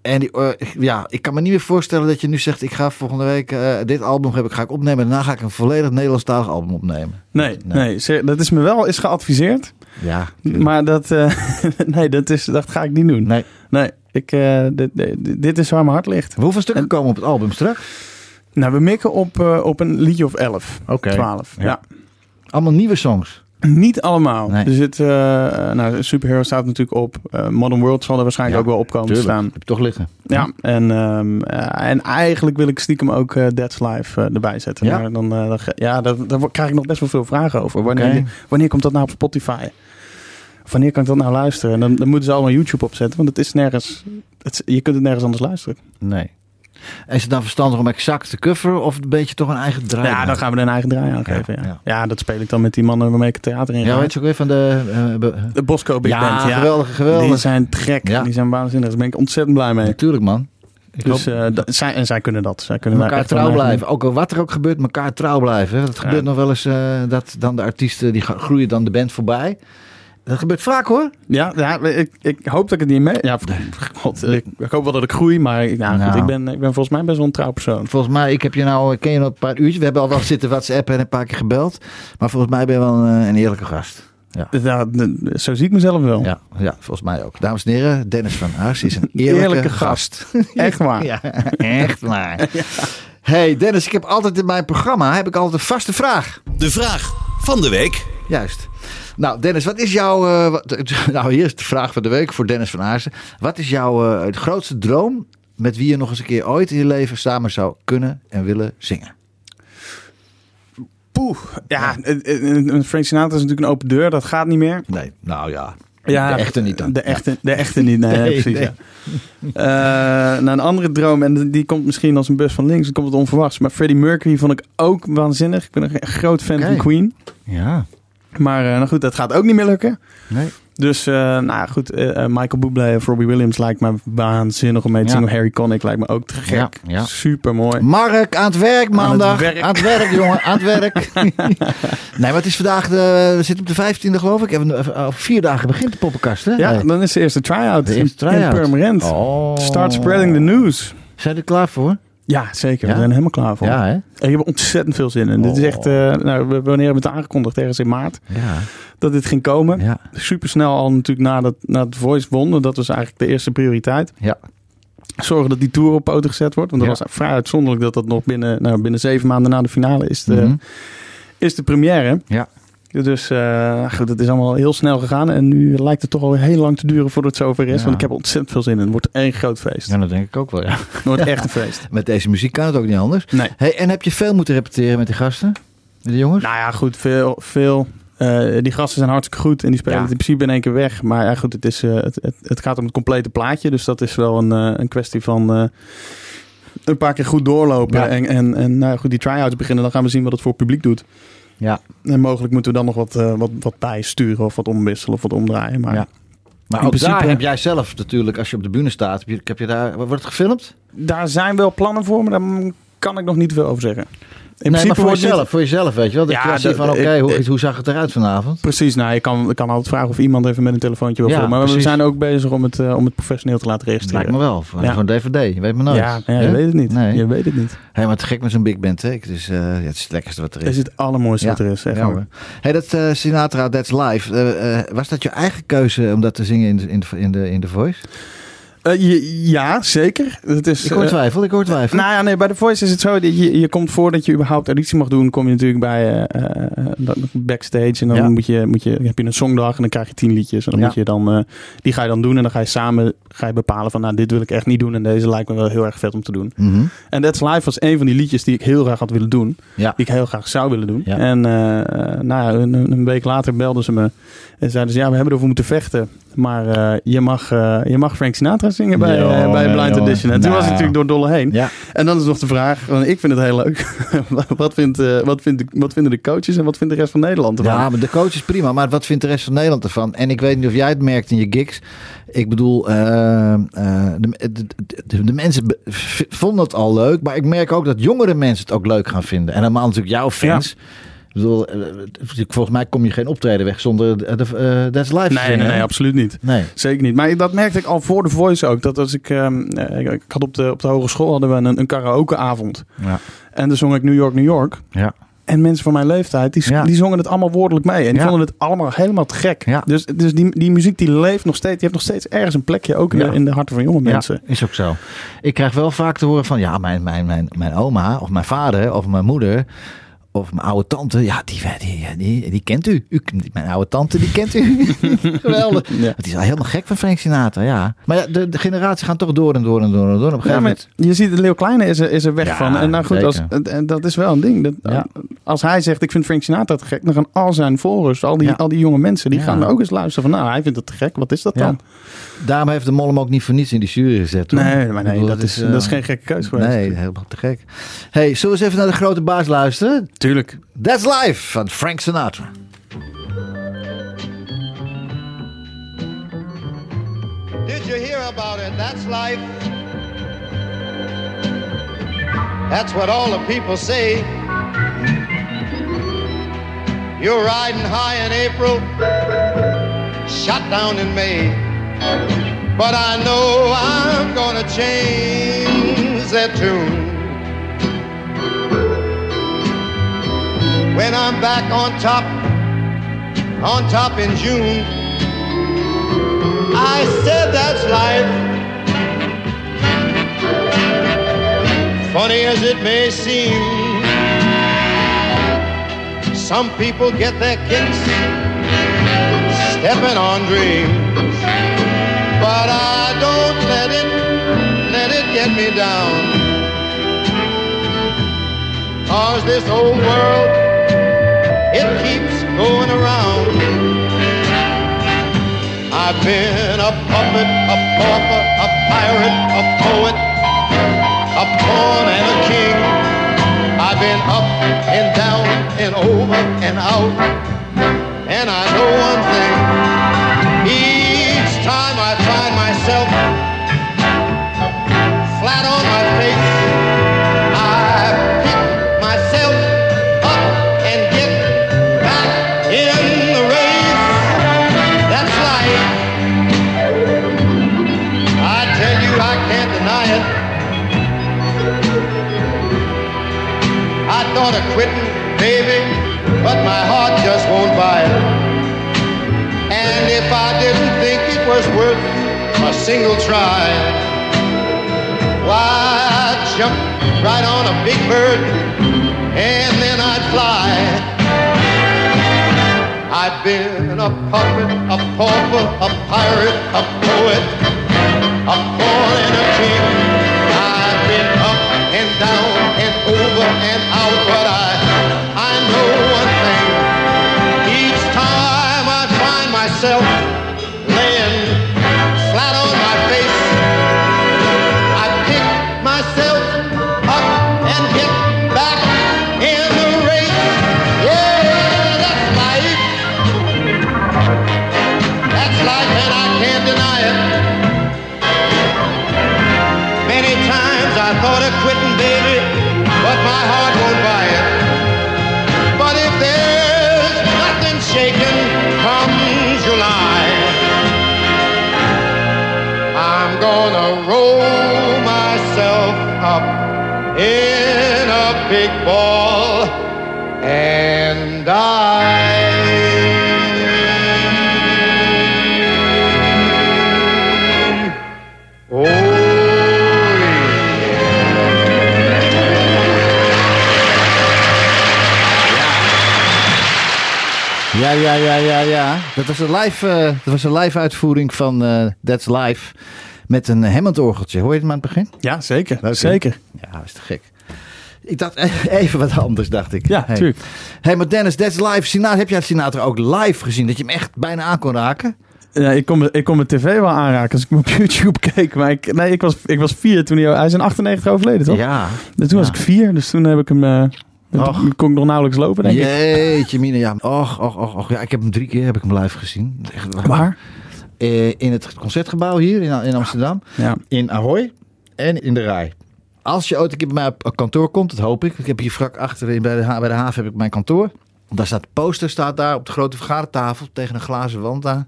En die, eh, ja, ik kan me niet meer voorstellen dat je nu zegt... ik ga volgende week eh, dit album heb ik, ga ik opnemen... en daarna ga ik een volledig Nederlandstalig album opnemen. Nee, Nee. dat is me wel eens geadviseerd. Ja, Maar dat, eh, nee, dat, is, dat ga ik niet doen. Nee. Nee, ik, eh, dit, is waar mijn hart ligt. Hoeveel stukken komen op het album straks? Nou, we mikken op, eh, op een liedje of 11. Oké. 12. Ja. Ja. Allemaal nieuwe songs. Niet allemaal. Nee. Er zit, eh nou, Superhero staat natuurlijk op. Modern World zal er waarschijnlijk Ja, ook wel op komen te staan. heb je toch liggen. Ja, en, ehm, eh, en eigenlijk wil ik stiekem ook Dead's Life erbij zetten. Ja? Maar dan, ja, daar, daar krijg ik nog best wel veel vragen over. Wanneer, wanneer komt dat nou op Spotify? Wanneer kan ik dat nou luisteren? En dan, dan moeten ze allemaal YouTube opzetten, want het is nergens. Het, je kunt het nergens anders luisteren. Nee. Is het dan verstandig om exact te coveren of een beetje toch een eigen draai? Ja, dan gaan we er een eigen draai aan geven. Ja, ja. ja. dat speel ik dan met die mannen waarmee ik het theater in Ja, ga. weet je ook weer van de... eh, De Bosco Big ja, Band. Ja, geweldig, geweldig. Die zijn trek. Ja. Die zijn waanzinnig. Daar ben ik ontzettend blij mee. Natuurlijk man. Ik Dus, eh, dat- zij, en zij kunnen dat. Zij kunnen elkaar trouw blijven. Ook al wat er ook gebeurt, elkaar trouw blijven. Het gebeurt nog wel eens eh, dat dan de artiesten die groeien dan de band voorbij. Dat gebeurt vaak hoor. Ja, ja ik, ik hoop dat ik het niet mee. Ja, god, ik, ik hoop wel dat ik groei, maar ik- nou, Nou. goed, ik, ben, ik ben volgens mij best wel een trouw persoon. Volgens mij, ik heb je nou, ken je nog een paar uurtjes. We hebben al wel zitten WhatsApp en een paar keer gebeld. Maar volgens mij ben je wel een, eh, een eerlijke gast. Ja. Zo zie ik mezelf wel. Ja, ja, volgens mij ook. Dames en heren, Dennis van Huis is een eerlijke, Eerlijke gast. Echt waar. Ja, echt waar. Hey Dennis, ik heb altijd in mijn programma heb ik altijd een vaste vraag. De vraag van de week. Juist. Nou, Dennis, wat is jouw. eh, wat- nou, hier is de vraag van de week voor Dennis van Aarsen. Wat is jouw eh, grootste droom met wie je nog eens een keer ooit in je leven samen zou kunnen en willen zingen? Poeh. Ja, een- Frank Sinatra is natuurlijk een open deur. Dat gaat niet meer. Nee, nou ja. Ja, de echte niet dan. De echte, de echte niet, nee, Nee, precies. nee. Ja. Eh, nou, een andere droom, en die komt misschien als een bus van links, dan komt het onverwachts. Maar Freddie Mercury vond ik ook waanzinnig. Ik ben een groot fan van Queen. Ja. Maar eh, nou goed, dat gaat ook niet meer lukken. Nee. Dus, eh, nou goed, eh, Michael Bublé of Robbie Williams lijkt me waanzinnig om mee te Ja. zingen. Harry Connick lijkt me ook te gek. Ja, ja. Super mooi. Mark, aan het werk maandag. werk. Aan het werk, jongen. Aan het werk. nee, maar het is vandaag de... We zitten op de 15e, geloof ik. Even, vier dagen begint de poppenkast, hè? Ja, Nee. dan is de eerste try-out De eerste try-out. in. Oh. Start spreading the news. Zijn er klaar voor? Ja, zeker. Ja? We zijn er helemaal klaar voor. Ja, hè? Ik heb ontzettend veel zin in. Dit is Oh. echt, eh, nou, we- wanneer hebben we het aangekondigd? Ergens in maart. Ja. Dat dit ging komen. Ja. Super snel al natuurlijk nadat, nadat The Voice won. Dat was eigenlijk de eerste prioriteit. Ja. Zorgen dat die tour op poten gezet wordt. Want dat was vrij uitzonderlijk dat dat nog binnen, nou, binnen zeven maanden na de finale is de, Mhm. is de première. Ja. Dus eh, goed, het is allemaal heel snel gegaan. En nu lijkt het toch al heel lang te duren voordat het zover is. Ja. Want ik heb ontzettend veel zin in. Het wordt één groot feest. ja, dat denk ik ook wel, ja. Het wordt echt een feest. Met deze muziek kan het ook niet anders. Nee. Hey, en heb je veel moeten repeteren met die gasten? Met de jongens? Nou ja, goed, veel. veel eh, die gasten zijn hartstikke goed en die spelen Ja. het in principe in één keer weg. Maar ja, goed, het, is, eh, het, het, het gaat om het complete plaatje. Dus dat is wel een, een kwestie van een paar keer goed doorlopen. Ja. En, en, en nou goed, die try-outs beginnen. Dan gaan we zien wat het voor publiek doet. Ja. En mogelijk moeten we dan nog wat, eh, wat, wat bijsturen of wat omwisselen of wat omdraaien. Maar Ja. Maar ook principe- daar heb jij zelf natuurlijk, als je op de bühne staat, heb je, heb je daar, wordt het gefilmd? daar zijn wel plannen voor, maar daar kan ik nog niet veel over zeggen. In nee, maar voor jezelf, voor jezelf, weet je wel. Dat Ja, je van, oké, ik- hoe, ik- hoe zag het eruit vanavond? Precies, nou, je kan, ik kan altijd vragen of iemand even met een telefoontje wil Ja. Maar we zijn ook bezig om het, eh, om het professioneel te laten Het registreren. lijkt me wel, voor, Ja. een dvd, je weet maar nooit. Ja, ja, je weet het niet. Nee. Je weet het niet. Hey, maar te gek met zo'n big band, hè? Het is, eh, ja, het is het lekkerste wat er Het is. is het allermooiste wat er is. Echt hoor. Hey, dat eh, Sinatra, That's Live. eh, eh, was dat je eigen keuze om dat te zingen in de, in de, in de, in de Voice? Eh, je- ja, zeker. Het is, Ik hoor eh, twijfel, ik hoor twijfel. Nou ja, nee, bij The Voice is het zo. dat Je, je komt voordat je überhaupt auditie mag doen, kom je natuurlijk bij eh, backstage. En dan Ja. moet je, moet je, heb je een songdag en dan krijg je tien liedjes. En dan Ja. moet je dan, eh, die ga je dan doen. En dan ga je samen ga je bepalen van, nou, dit wil ik echt niet doen. En deze lijkt me wel heel erg vet om te doen. Mhm. En That's Live was een van die liedjes die ik heel graag had willen doen. Ja. Die ik heel graag zou willen doen. Ja. En eh, nou ja, een, een week later belden ze me. En zeiden ze, ja, we hebben ervoor moeten vechten. Maar eh, je, mag, eh, je mag Frank Sinatra zingen bij, eh, bij Blind jongen. Audition. En toen was ik Nou. natuurlijk door Dolle heen. Ja. En dan is nog de vraag, want ik vind het heel leuk. wat, vindt, wat, vindt, wat vinden de coaches en wat vindt de rest van Nederland ervan? Ja, maar de coach is prima. Maar wat vindt de rest van Nederland ervan? En ik weet niet of jij het merkt in je gigs. Ik bedoel, de, de, de, de mensen vonden het al leuk. Maar ik merk ook dat jongere mensen het ook leuk gaan vinden. En helemaal natuurlijk jouw fans. Bedoel, eh, volgens mij kom je geen optreden weg zonder de, de, eh, That's Live nee, zingen, nee, nee, absoluut niet. Nee. Zeker niet. Maar dat merkte ik al voor de Voice ook. Dat als ik, ehm, eh, ik, ik had op de, op de hogeschool hadden we een, een karaokeavond. Ja. En dan zong ik New York, New York. Ja. En mensen van mijn leeftijd, die, Ja. die zongen het allemaal woordelijk mee. En die Ja. vonden het allemaal helemaal te gek. Ja. Dus, dus die, die muziek die leeft nog steeds. Die heeft nog steeds ergens een plekje. Ook in, de, in de harten van jonge mensen. Ja, is ook zo. Ik krijg wel vaak te horen van, ja, mijn, mijn, mijn, mijn oma of mijn vader of mijn moeder of mijn oude tante, ja, die, die, die, die kent u. u. Mijn oude tante, die kent u. Geweldig. Ja. Die is al helemaal gek van Frank Sinatra, ja. Maar ja, de, de generaties gaan toch door en door en door en door. Op een Ja, moment... je ziet, de Leeuw Kleine is er, is er weg Ja, van. En nou goed, als, en dat is wel een ding. Dat. Als hij zegt, ik vind Frank Sinatra te gek, dan gaan al zijn volgers, al die, al die jonge mensen, die gaan ook eens luisteren van, nou, hij vindt het te gek, wat is dat Ja. dan? Daarom heeft de mol hem ook niet voor niets in die jury gezet. hoor. Nee, maar nee, bedoel, dat, is, eh, dat is geen gekke keuze geweest. Nee, helemaal te gek. hey, zullen we eens even naar de grote baas luisteren? Tuurlijk. That's Life van Frank Sinatra. Did you hear about it? That's life. That's what all the people say. You're riding high in April, shot down in May. But I know I'm gonna change that tune. When I'm back on top, on top in June. I said that's life. Funny as it may seem, some people get their kicks stepping on dreams. But I don't let it, let it get me down. Cause this old world, it keeps going around. I've been a puppet, a pauper, a pirate, a poet, a pawn and a king. I've been up and down and over and out. And I know one thing. Thought of quitting, baby, but my heart just won't buy it. And if I didn't think it was worth a single try, why, I'd jump right on a big bird and then I'd fly. I've been a puppet, a pauper, a pirate, a poet, a pawn and a king. In a big ball and die. Oh, Ja, ja, ja, ja, ja. Dat was een live, eh, dat was een live uitvoering van eh, That's Live. Met een Hammond-orgeltje. Hoor je het maar aan het begin? Ja, zeker. Leuk, zeker. Ja, dat is te gek. Ik dacht e- even wat anders, dacht ik. Ja, hey. tuurlijk. hey, maar Dennis, That's Live. Sinatra, heb jij Sinatra ook live gezien? Dat je hem echt bijna aan kon raken? Ja, ik kon, ik kon mijn tv wel aanraken als ik hem op YouTube keek. Maar ik, nee, ik, was, ik was vier toen hij... Hij is in 98 overleden, toch? Ja. Dus toen was ik vier, dus toen heb ik hem... Och. toen kon ik nog nauwelijks lopen, denk ik. Jeetje, Mina. Ja. Och, och, och, och. Ja, ik heb hem drie keer heb ik hem live gezien. Echt, Waar? In het concertgebouw hier in, in Amsterdam. Ja. In Ahoy en in de Rij. Als je ooit een keer bij mij op kantoor komt, dat hoop ik. Ik heb hier vlak achter bij de, bij de haven heb ik mijn kantoor. Daar staat de poster staat daar op de grote vergadertafel tegen een glazen wand daar.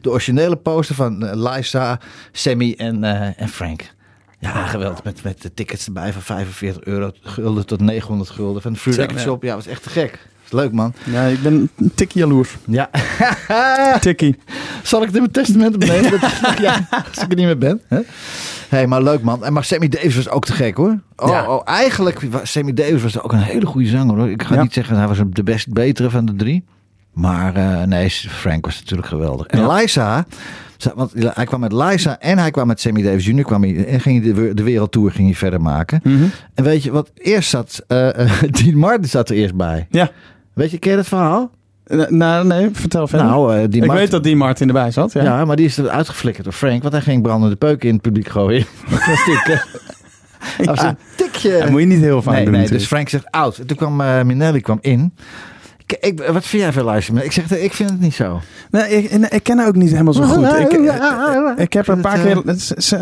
De originele poster van eh, Liza, Sammy en, eh, en Frank. Ja, geweldig. Met, met de tickets erbij van 45 euro gulden tot 900 gulden. Van de Free Zo, Record ja. Shop. Ja, was echt te gek. Is leuk, man. Ja, ik ben een tikkie jaloers. Ja. Tikkie. Zal ik het in mijn testament opnemen? Dat, ja, als ik er niet meer ben. Hè? hey, maar leuk man. En maar Sammy Davis was ook te gek hoor. Oh, Ja. oh, eigenlijk, was Sammy Davis was ook een hele goede zanger hoor. Ik ga Ja. niet zeggen hij was de best betere van de drie. Maar eh, nee, Frank was natuurlijk geweldig. En Ja. Liza, want hij kwam met Liza en hij kwam met Sammy Davis Jr. Kwam hij, en ging hij de, de wereldtour ging hij verder maken. Mhm. En weet je wat eerst zat? eh eh, Dean Martin zat er eerst bij. Ja. Weet je, ken je dat verhaal? Nou, nee, vertel verder. Nou, eh, die ik Martin- weet dat die Martin erbij zat. Ja. Ja. maar die is er uitgeflikkerd door Frank. Want hij ging brandende peuken in het publiek gooien. Dat was natuurlijk, dat was een tikje. Dat moet je niet heel vaak nee, doen nee, natuurlijk. dus Frank zegt oud. En toen kwam eh, Minelli kwam in. Ik, ik, wat vind jij van luisteren? Ik zeg, ik vind het niet zo. Nee, ik, ken haar ook niet helemaal zo goed. Ik, eh, ik heb haar een paar keer...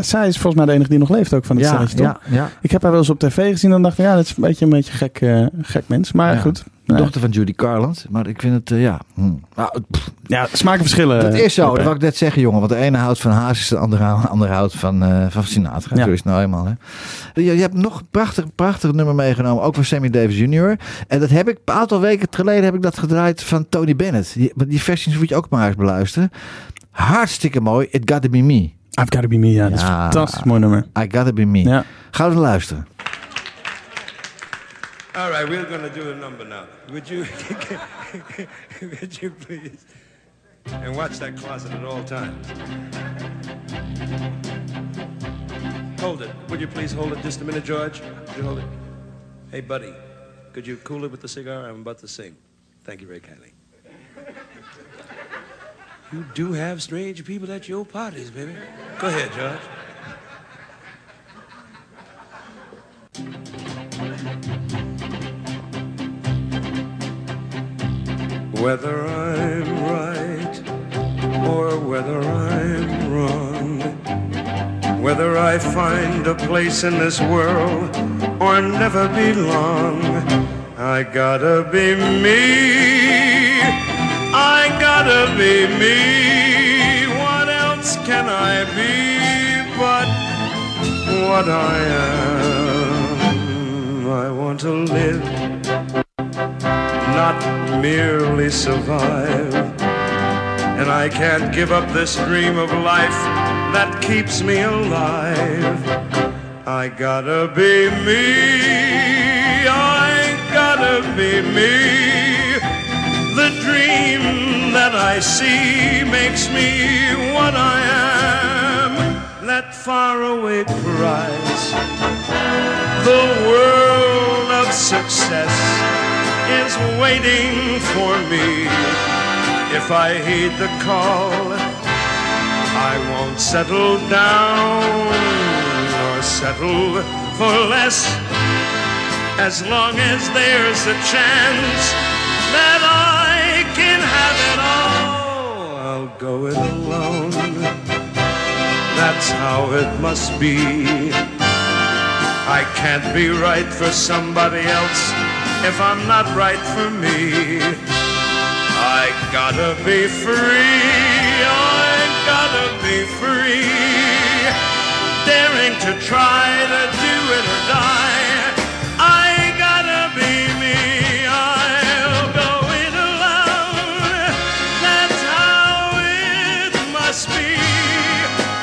Zij is volgens mij de enige die nog leeft ook van het Ja, stelletje, toch? ja, ja. Ik heb haar wel eens op tv gezien en dacht ik, ja, dat is een beetje een beetje gek, gek mens. Maar Ja. goed. Nee. dochter van Judy Garland. Maar ik vind het, eh, ja. hm. Nou, pff, Ja, smaken verschillen. dat is zo. Dat wou ik net zeggen, jongen. Want de ene houdt van Hazes, de andere, de andere houdt van, eh, van Sinatra. Ja. Zo is het nou eenmaal. Hè. Je, je hebt nog een prachtig, prachtig nummer meegenomen. Ook van Sammy Davis Jr. En dat heb ik een aantal weken geleden heb ik dat gedraaid van Tony Bennett. Die, maar die versies moet je ook maar eens beluisteren. Hartstikke mooi. It Gotta Be Me. I've Gotta Be Me, ja. Dat is een fantastisch mooi nummer. I Gotta Be Me. Ja. Gaan we naar luisteren. All right, we're going to do a number now. Would you, would you please, and watch that closet at all times. Hold it. Would you please hold it just a minute, George? Would you hold it? Hey, buddy, could you cool it with the cigar? I'm about to sing. Thank you very kindly. You do have strange people at your parties, baby. Go ahead, George. Whether I'm right or whether I'm wrong, whether I find a place in this world or never belong. I gotta be me. I gotta be me. What else can I be but what I am? I want to live, not merely survive. And I can't give up this dream of life that keeps me alive. I gotta be me. I gotta be me. The dream that I see makes me what I am. That faraway prize. The world of success is waiting for me. If I heed the call, I won't settle down or settle for less. As long as there's a chance that I can have it all, I'll go it alone. That's how it must be. I can't be right for somebody else if I'm not right for me. I gotta be free. I gotta be free. Daring to try to do it or die. I gotta be me. I'll go alone. That's how it must be.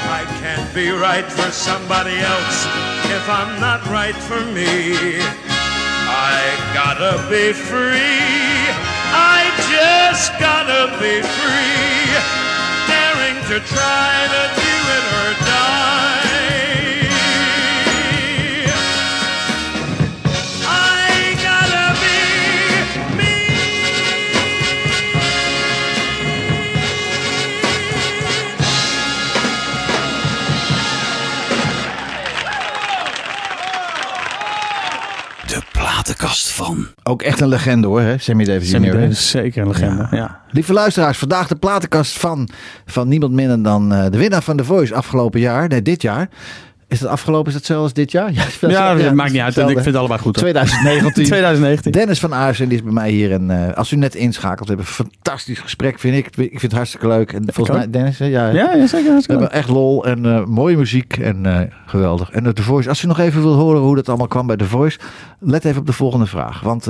I can't be right for somebody else if I'm not right for me. Gotta be free. I just gotta be free. Daring to try to do it or die. Platenkast van. Ook echt een legende hoor, hè? Sammy Davis Sammy Jr. hè? Davis is zeker een legende. Ja. Lieve luisteraars, vandaag de platenkast van, van niemand minder dan eh, de winnaar van The Voice afgelopen jaar. Nee, dit jaar. Is het afgelopen? Is het zelfs dit jaar? Ja, Ja, het maakt niet uit. hetzelfde. Ik vind het allebei goed. hoor. 2019. 2019. Dennis van Aarsen die is bij mij hier. En eh, als u net inschakelt, we hebben een fantastisch gesprek, vind ik. Ik vind het hartstikke leuk. En volgens mij. Dennis, ja, Ja, ja, zeker. we hebben echt lol en eh, mooie muziek en eh, geweldig. En de The Voice, als u nog even wil horen hoe dat allemaal kwam bij The Voice, let even op de volgende vraag. Want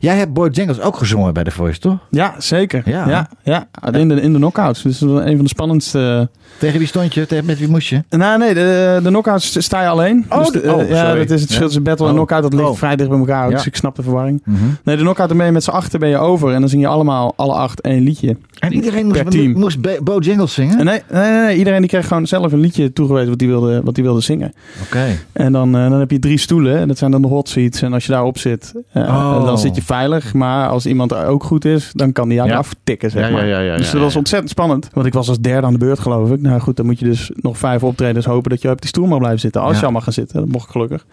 jij hebt Boy Jingles ook gezongen bij The Voice, toch? Ja, zeker. Ja. Ja, ja, In, de, in de knockouts. Dus dat is een van de spannendste. Tegen wie stond je? Tegen, met wie moest je? Nou, nee, de, de knockouts sta je alleen. Oh, Dus de- oh, eh, ja, dat is het verschil tussen battle en Oh. knockout. Dat ligt Oh. vrij dicht bij elkaar. Dus ik snap de verwarring. Nee, de knockout je met z'n achter ben je over. En dan zing je allemaal, alle acht, één liedje. En iedereen moest, team. moest Bo Jingles zingen? En nee, nee, nee, nee, iedereen die kreeg gewoon zelf een liedje toegewezen wat hij wilde, wat hij wilde zingen. Oké. En dan, eh, dan heb je drie stoelen. En dat zijn dan de hot seats. En als je daarop zit, eh, Oh. dan zit je veilig. Maar als iemand ook goed is, dan kan die jou Ja. eraf tikken, zeg ja, maar. ja, ja, dus ja, dat was ja. ontzettend spannend. Want ik was als derde aan de beurt, geloof ik. Nou goed, dan moet je dus nog vijf optredens hopen dat je op die stoel mag blijven zitten. Als Ja. je al mag gaan zitten. Dat mocht ik gelukkig.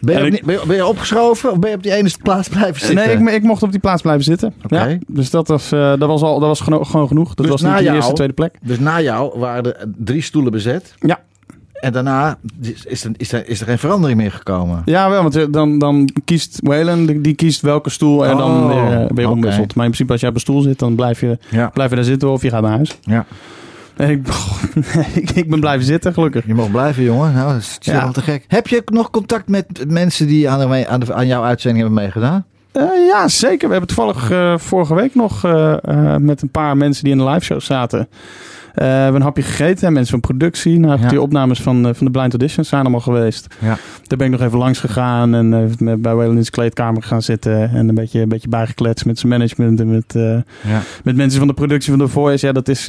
Ben, je En op- ik- ben, je, ben je opgeschoven of ben je op die ene plaats blijven zitten? Nee, ik, ik mocht op die plaats blijven zitten. Oké. Ja, dus dat was, eh, dat was, al, dat was gewoon genoeg. Dat Dus was niet de eerste, tweede plek. Dus na jou waren er drie stoelen bezet. Ja. En daarna is er, is er, is er geen verandering meer gekomen. Ja, wel, want eh, dan, dan kiest Whalen, die, kiest welke stoel en dan Oh, weer, eh, weer omwisselt. Maar in principe als jij op een stoel zit, dan blijf je, Ja. blijf je daar zitten of je gaat naar huis. Ja. En ik, ik, ben blijven zitten, gelukkig. Je mag blijven, jongen. Nou, dat is Ja. te gek. Heb je nog contact met mensen die aan, de, aan, de, aan jouw uitzending hebben meegedaan? Eh, ja, zeker. We hebben toevallig vorige week nog met een paar mensen die in de live show zaten. Eh, we hebben een hapje gegeten. En mensen van productie. Nou, Ja. Die opnames van, eh, van de Blind Auditions zijn allemaal geweest. Ja. Daar ben ik nog even langs gegaan. En met, bij zijn kleedkamer gaan zitten. En een beetje, een beetje bijgekletst met zijn management. En met, Ja. met mensen van de productie van The Voice. Ja, dat is,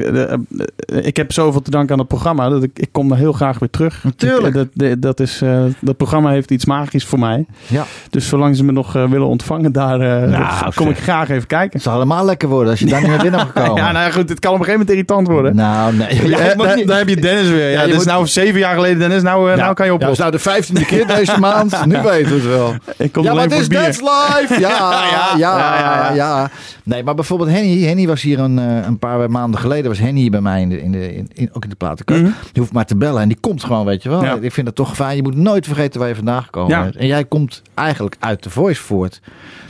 ik heb zoveel te danken aan het programma. Dat ik, ik kom daar heel graag weer terug. Natuurlijk. Ik- dat, dat, is, dat programma heeft iets magisch voor mij. Ja. Dus zolang ze me nog willen ontvangen daar Nou, kom ik graag even kijken. Het zal allemaal lekker worden als je daar niet naar binnen mag komen. Ja, nou goed, het kan op een gegeven moment irritant worden. Nou, nee. Ja, Eh, ik mag daar, niet- daar heb je Dennis weer. Ja, dit is moet- nou zeven jaar geleden, Dennis. Nou, eh, Ja. nou kan je Ja, dat oplossen. nou de vijftiende keer deze maand. Nu weten we het wel. ik kom ja, maar het is. That's Live! Ja, ja, ja, ja, ja, ja. Nee, maar bijvoorbeeld Henny. Henny was hier een, eh, een paar maanden geleden. Was Henny hier bij mij, in de, in de, in, in- ook in de platenkast. Mhm. Je hoeft maar te bellen en die komt gewoon, weet je wel. Ja. Ik vind het toch fijn. Je moet nooit vergeten waar je vandaan gekomen Ja. bent. En jij komt eigenlijk uit de Voice voort.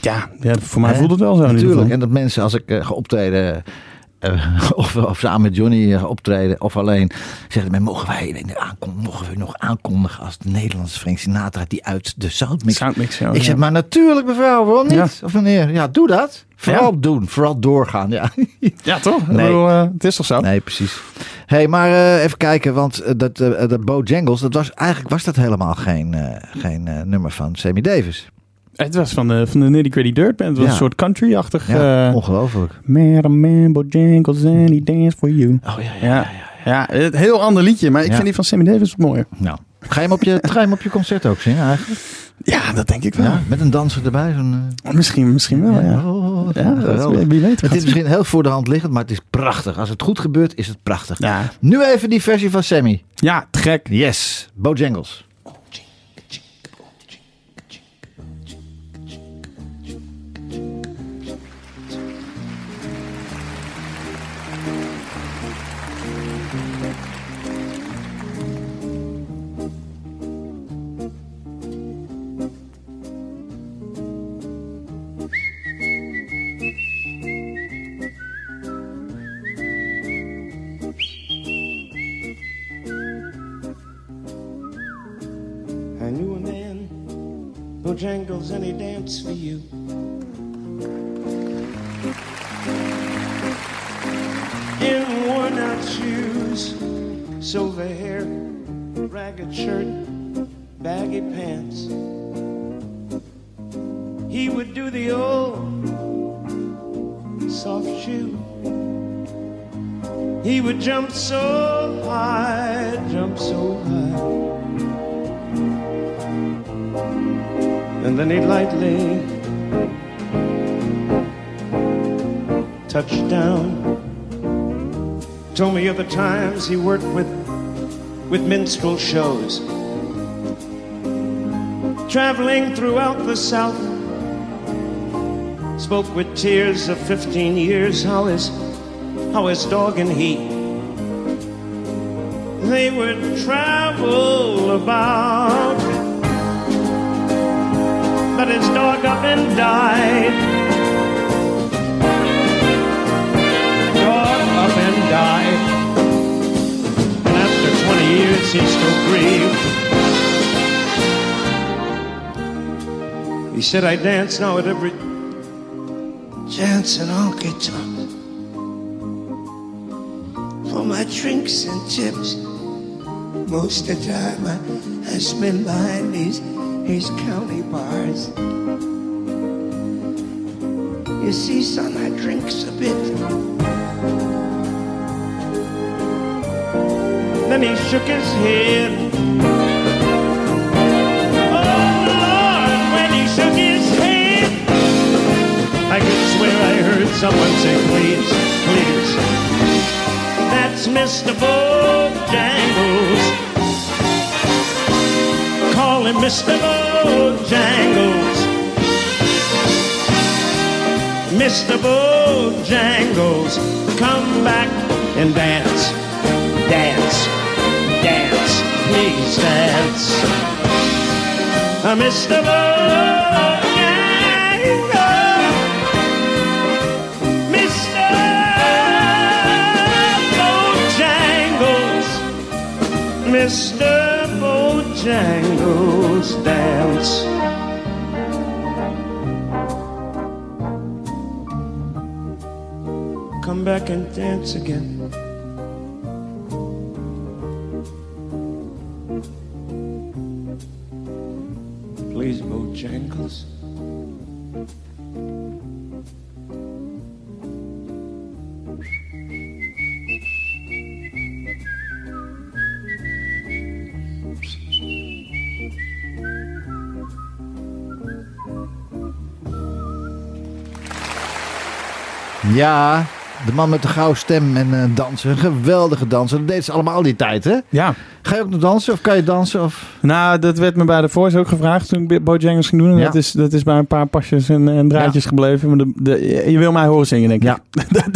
Ja, ja, voor mij voelt het wel zo. in ieder Natuurlijk. geval. En dat mensen, als ik eh, ga optreden... eh, of, of samen met Johnny eh, optreden of alleen zeggen men mogen wij mogen we nog aankondigen als de Nederlandse Frank Sinatra die uit de Soundmix Soundmix, ja. ik zeg maar natuurlijk mevrouw, waarom niet? Ja. Of meneer, ja doe dat. Vooral Ja. doen, vooral doorgaan. Ja. Ja, toch? Nee. bedoel, eh, het is toch zo? Nee, precies. hey, maar even kijken, want dat, dat Bojangles, dat was eigenlijk was dat helemaal geen, geen nummer van Sammy Davis. Het was van de, van de Nitty Gritty Dirt Band. Het was Ja. een soort country-achtig... Ja, eh, ongelooflijk. Man, a man, Bojangles and he dance for you. Oh ja, ja. Ja, ja, het heel ander liedje. Maar ik vind die van Sammy Davis mooier. Nou, ga je hem op je, ga je hem op je concert ook zingen eigenlijk? Ja, dat denk ik wel. Ja, met een danser erbij. Zo'n, eh, Misschien, misschien wel, ja. Oh, Ja, dat geweldig. is, wie weet. Het is misschien heel voor de hand liggend, maar het is prachtig. Als het goed gebeurt, is het prachtig. Ja, Nu even die versie van Sammy. ja gek. Yes, Bojangles. Bojangles, and he danced for you. In worn out shoes, silver hair, ragged shirt, baggy pants. He would do the old soft shoe. He would jump so high, jump so high. And then he lightly touched down. Told me of the times he worked with with minstrel shows, traveling throughout the South. Spoke with tears of 15 years how his how his dog and he they would travel about but his dog up and died. Dog up and died. And after 20 years, he still grieved. He said, I dance now at every chance and honky tonk. For my drinks and chips. Most of the time I, I spend behind these these county bars. You see, son, I drinks a bit. Then he shook his head. Oh Lord, when he shook his head, I could swear I heard someone say, please, please. That's Mr. Bojangles him Mr. Bojangles. Mr. Bojangles, come back and dance, dance, dance, please dance. Uh, Mr. Bojangles, Mr. Bojangles, Mr. Bojangles Come back and dance again. Please, Bojangles. Ja, de man met de gouden stem en eh, dansen. Een geweldige danser. Dat deden ze allemaal die tijd, hè? Ja, Ga je ook nog dansen of kan je dansen? Of... nou, dat werd me bij de Voice ook gevraagd toen ik Bojangles ging doen. En Ja. Dat, is, dat is bij een paar pasjes en, en draadjes gebleven. Maar de, de, je wil mij horen zingen, denk ik. Ja.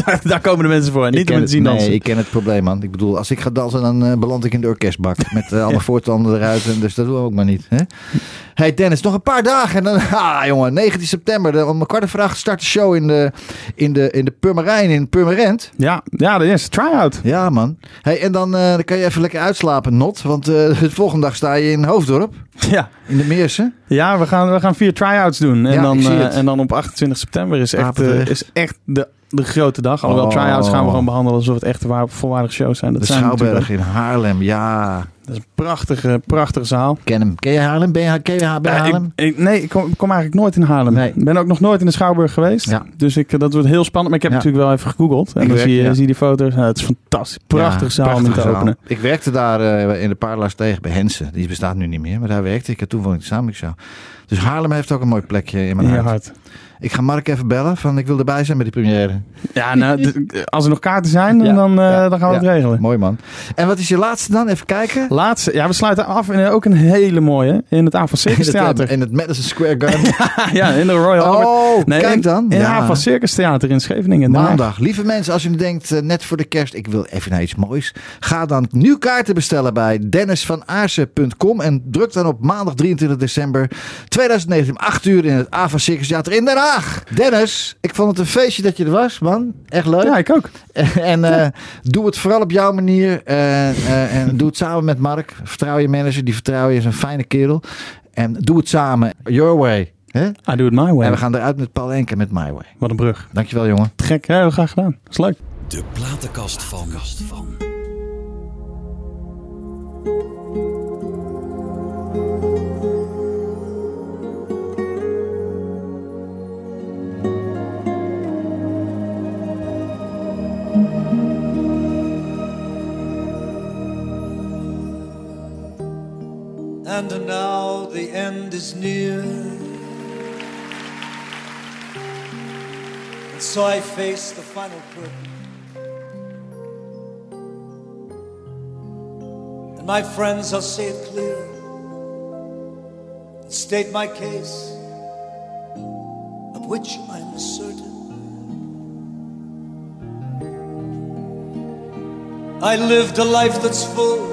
daar, komen de mensen voor. Niet om het- zien nee, dansen. ik ken het probleem, man. Ik bedoel, als ik ga dansen, dan eh, beland ik in de orkestbak. Met eh, alle voortanden eruit. En dus dat doen we ook maar niet. Hè? Hey Dennis, nog een paar dagen. En dan, ah jongen, 19 september. de- om een kwart acht start de show in de, in de, in de Purmerijn in Purmerend. Ja, ja, de eerste try-out. Ja, man. Hey, en dan, eh, dan kan je even lekker uitslapen, Not. Want eh, de volgende dag sta je in Hoofddorp. Ja, In de Meersen. ja we, gaan, we gaan vier try-outs doen. En, Ja, dan, het. en dan op 28 september is echt, eh, is echt de, de grote dag. Alhoewel Oh. try-outs gaan we gewoon behandelen alsof het echt waar, volwaardige shows zijn. Dat De zijn Schouwberg in Haarlem. Ja, Dat is een prachtige, prachtige zaal. ken hem. Ken je Haarlem? Ben je, ken je Ha- bij Ja, Haarlem? ik, ik- nee, ik kom, eigenlijk nooit in Haarlem. Nee. Ik ben ook nog nooit in de Schouwburg geweest. Ja. Dus ik, dat wordt heel spannend. Maar ik heb Ja. natuurlijk wel even gegoogeld. En Ik dan werk- zie je, zie die foto's. Ja, het is fantastisch. Prachtig zaal om te zaal. openen. Ik werkte daar eh, in de Paarlaars tegen bij Hensen. Die bestaat nu niet meer, maar daar werkte ik. En toen woonde ik samen met jou. Dus Haarlem heeft ook een mooi plekje in mijn hart. Ik ga Mark even bellen van ik wil erbij zijn met die première. Ja, nou, als er nog kaarten zijn, Ja. dan, eh, Ja. dan gaan we het regelen. Mooi man. En wat is je laatste dan? Even kijken. Laatste, ja, we sluiten af in ook een hele mooie. In het Avon Circus In het, Theater. in het Madison Square Garden. ja, in de Royal Albert. Oh, Nee, kijk in- dan. In het Ja. Avon Circus Theater in Scheveningen. Maandag. Lieve mensen, als u nu denkt, eh, net voor de kerst, ik wil even naar iets moois. Ga dan nu kaarten bestellen bij dennisvanaarsen.com en druk dan op maandag 23 december 2019 om 8 uur in het Ava Circus Theater in Den Haag. Dennis, ik vond het een feestje dat je er was, man. Echt leuk. Ja, ik ook. En eh, doe het vooral op jouw manier. eh, eh, en doe het samen met Mark. Vertrouw je manager, die vertrouw je, is een fijne kerel. En doe het samen, your way. Hè? I do it my way. En we gaan eruit met Paul Enke met My Way. Wat een brug. Dankjewel, jongen. Gek. Ja, heel graag gedaan. Dat is leuk. De platenkast van. And now the end is near. And so I face the final curtain. And my friends, I'll say it clear. and State my case, of which I'm certain. I lived a life that's full.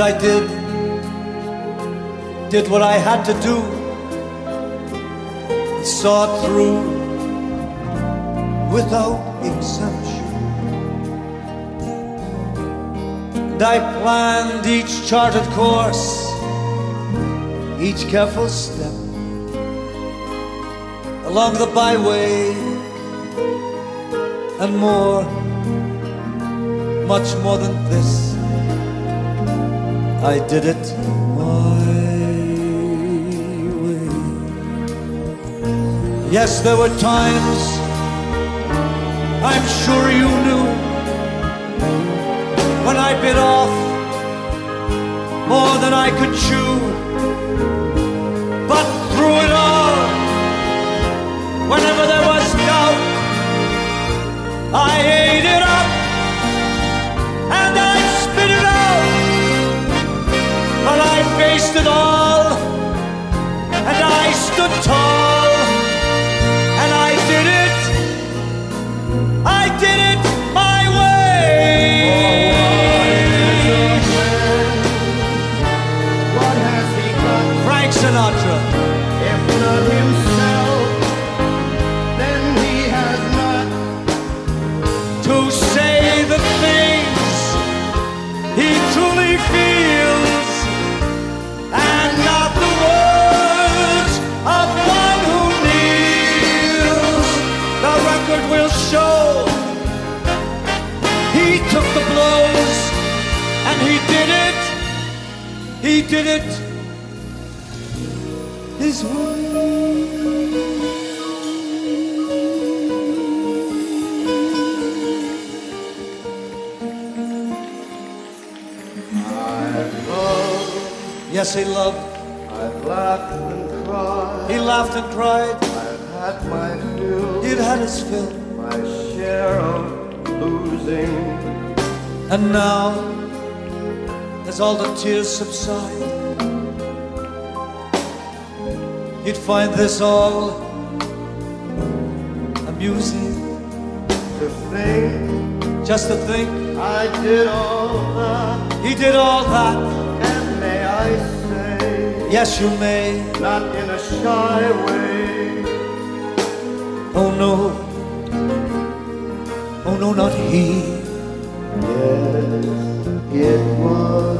I did, did what I had to do, saw it through without exemption. And I planned each charted course, each careful step along the byway, and more, much more than this. I did it my way. Yes, there were times I'm sure you knew when I bit off more than I could chew. But through it all, whenever there was doubt, I ate it up faced it all, and I stood tall, subside, he'd find this all amusing. To think Just to think I did all that, he did all that. and may I say, Yes, you may. not in a shy way. Oh no. Oh no, not he. Yes, it was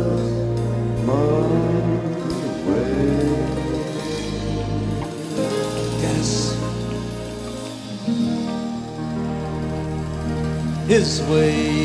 His way.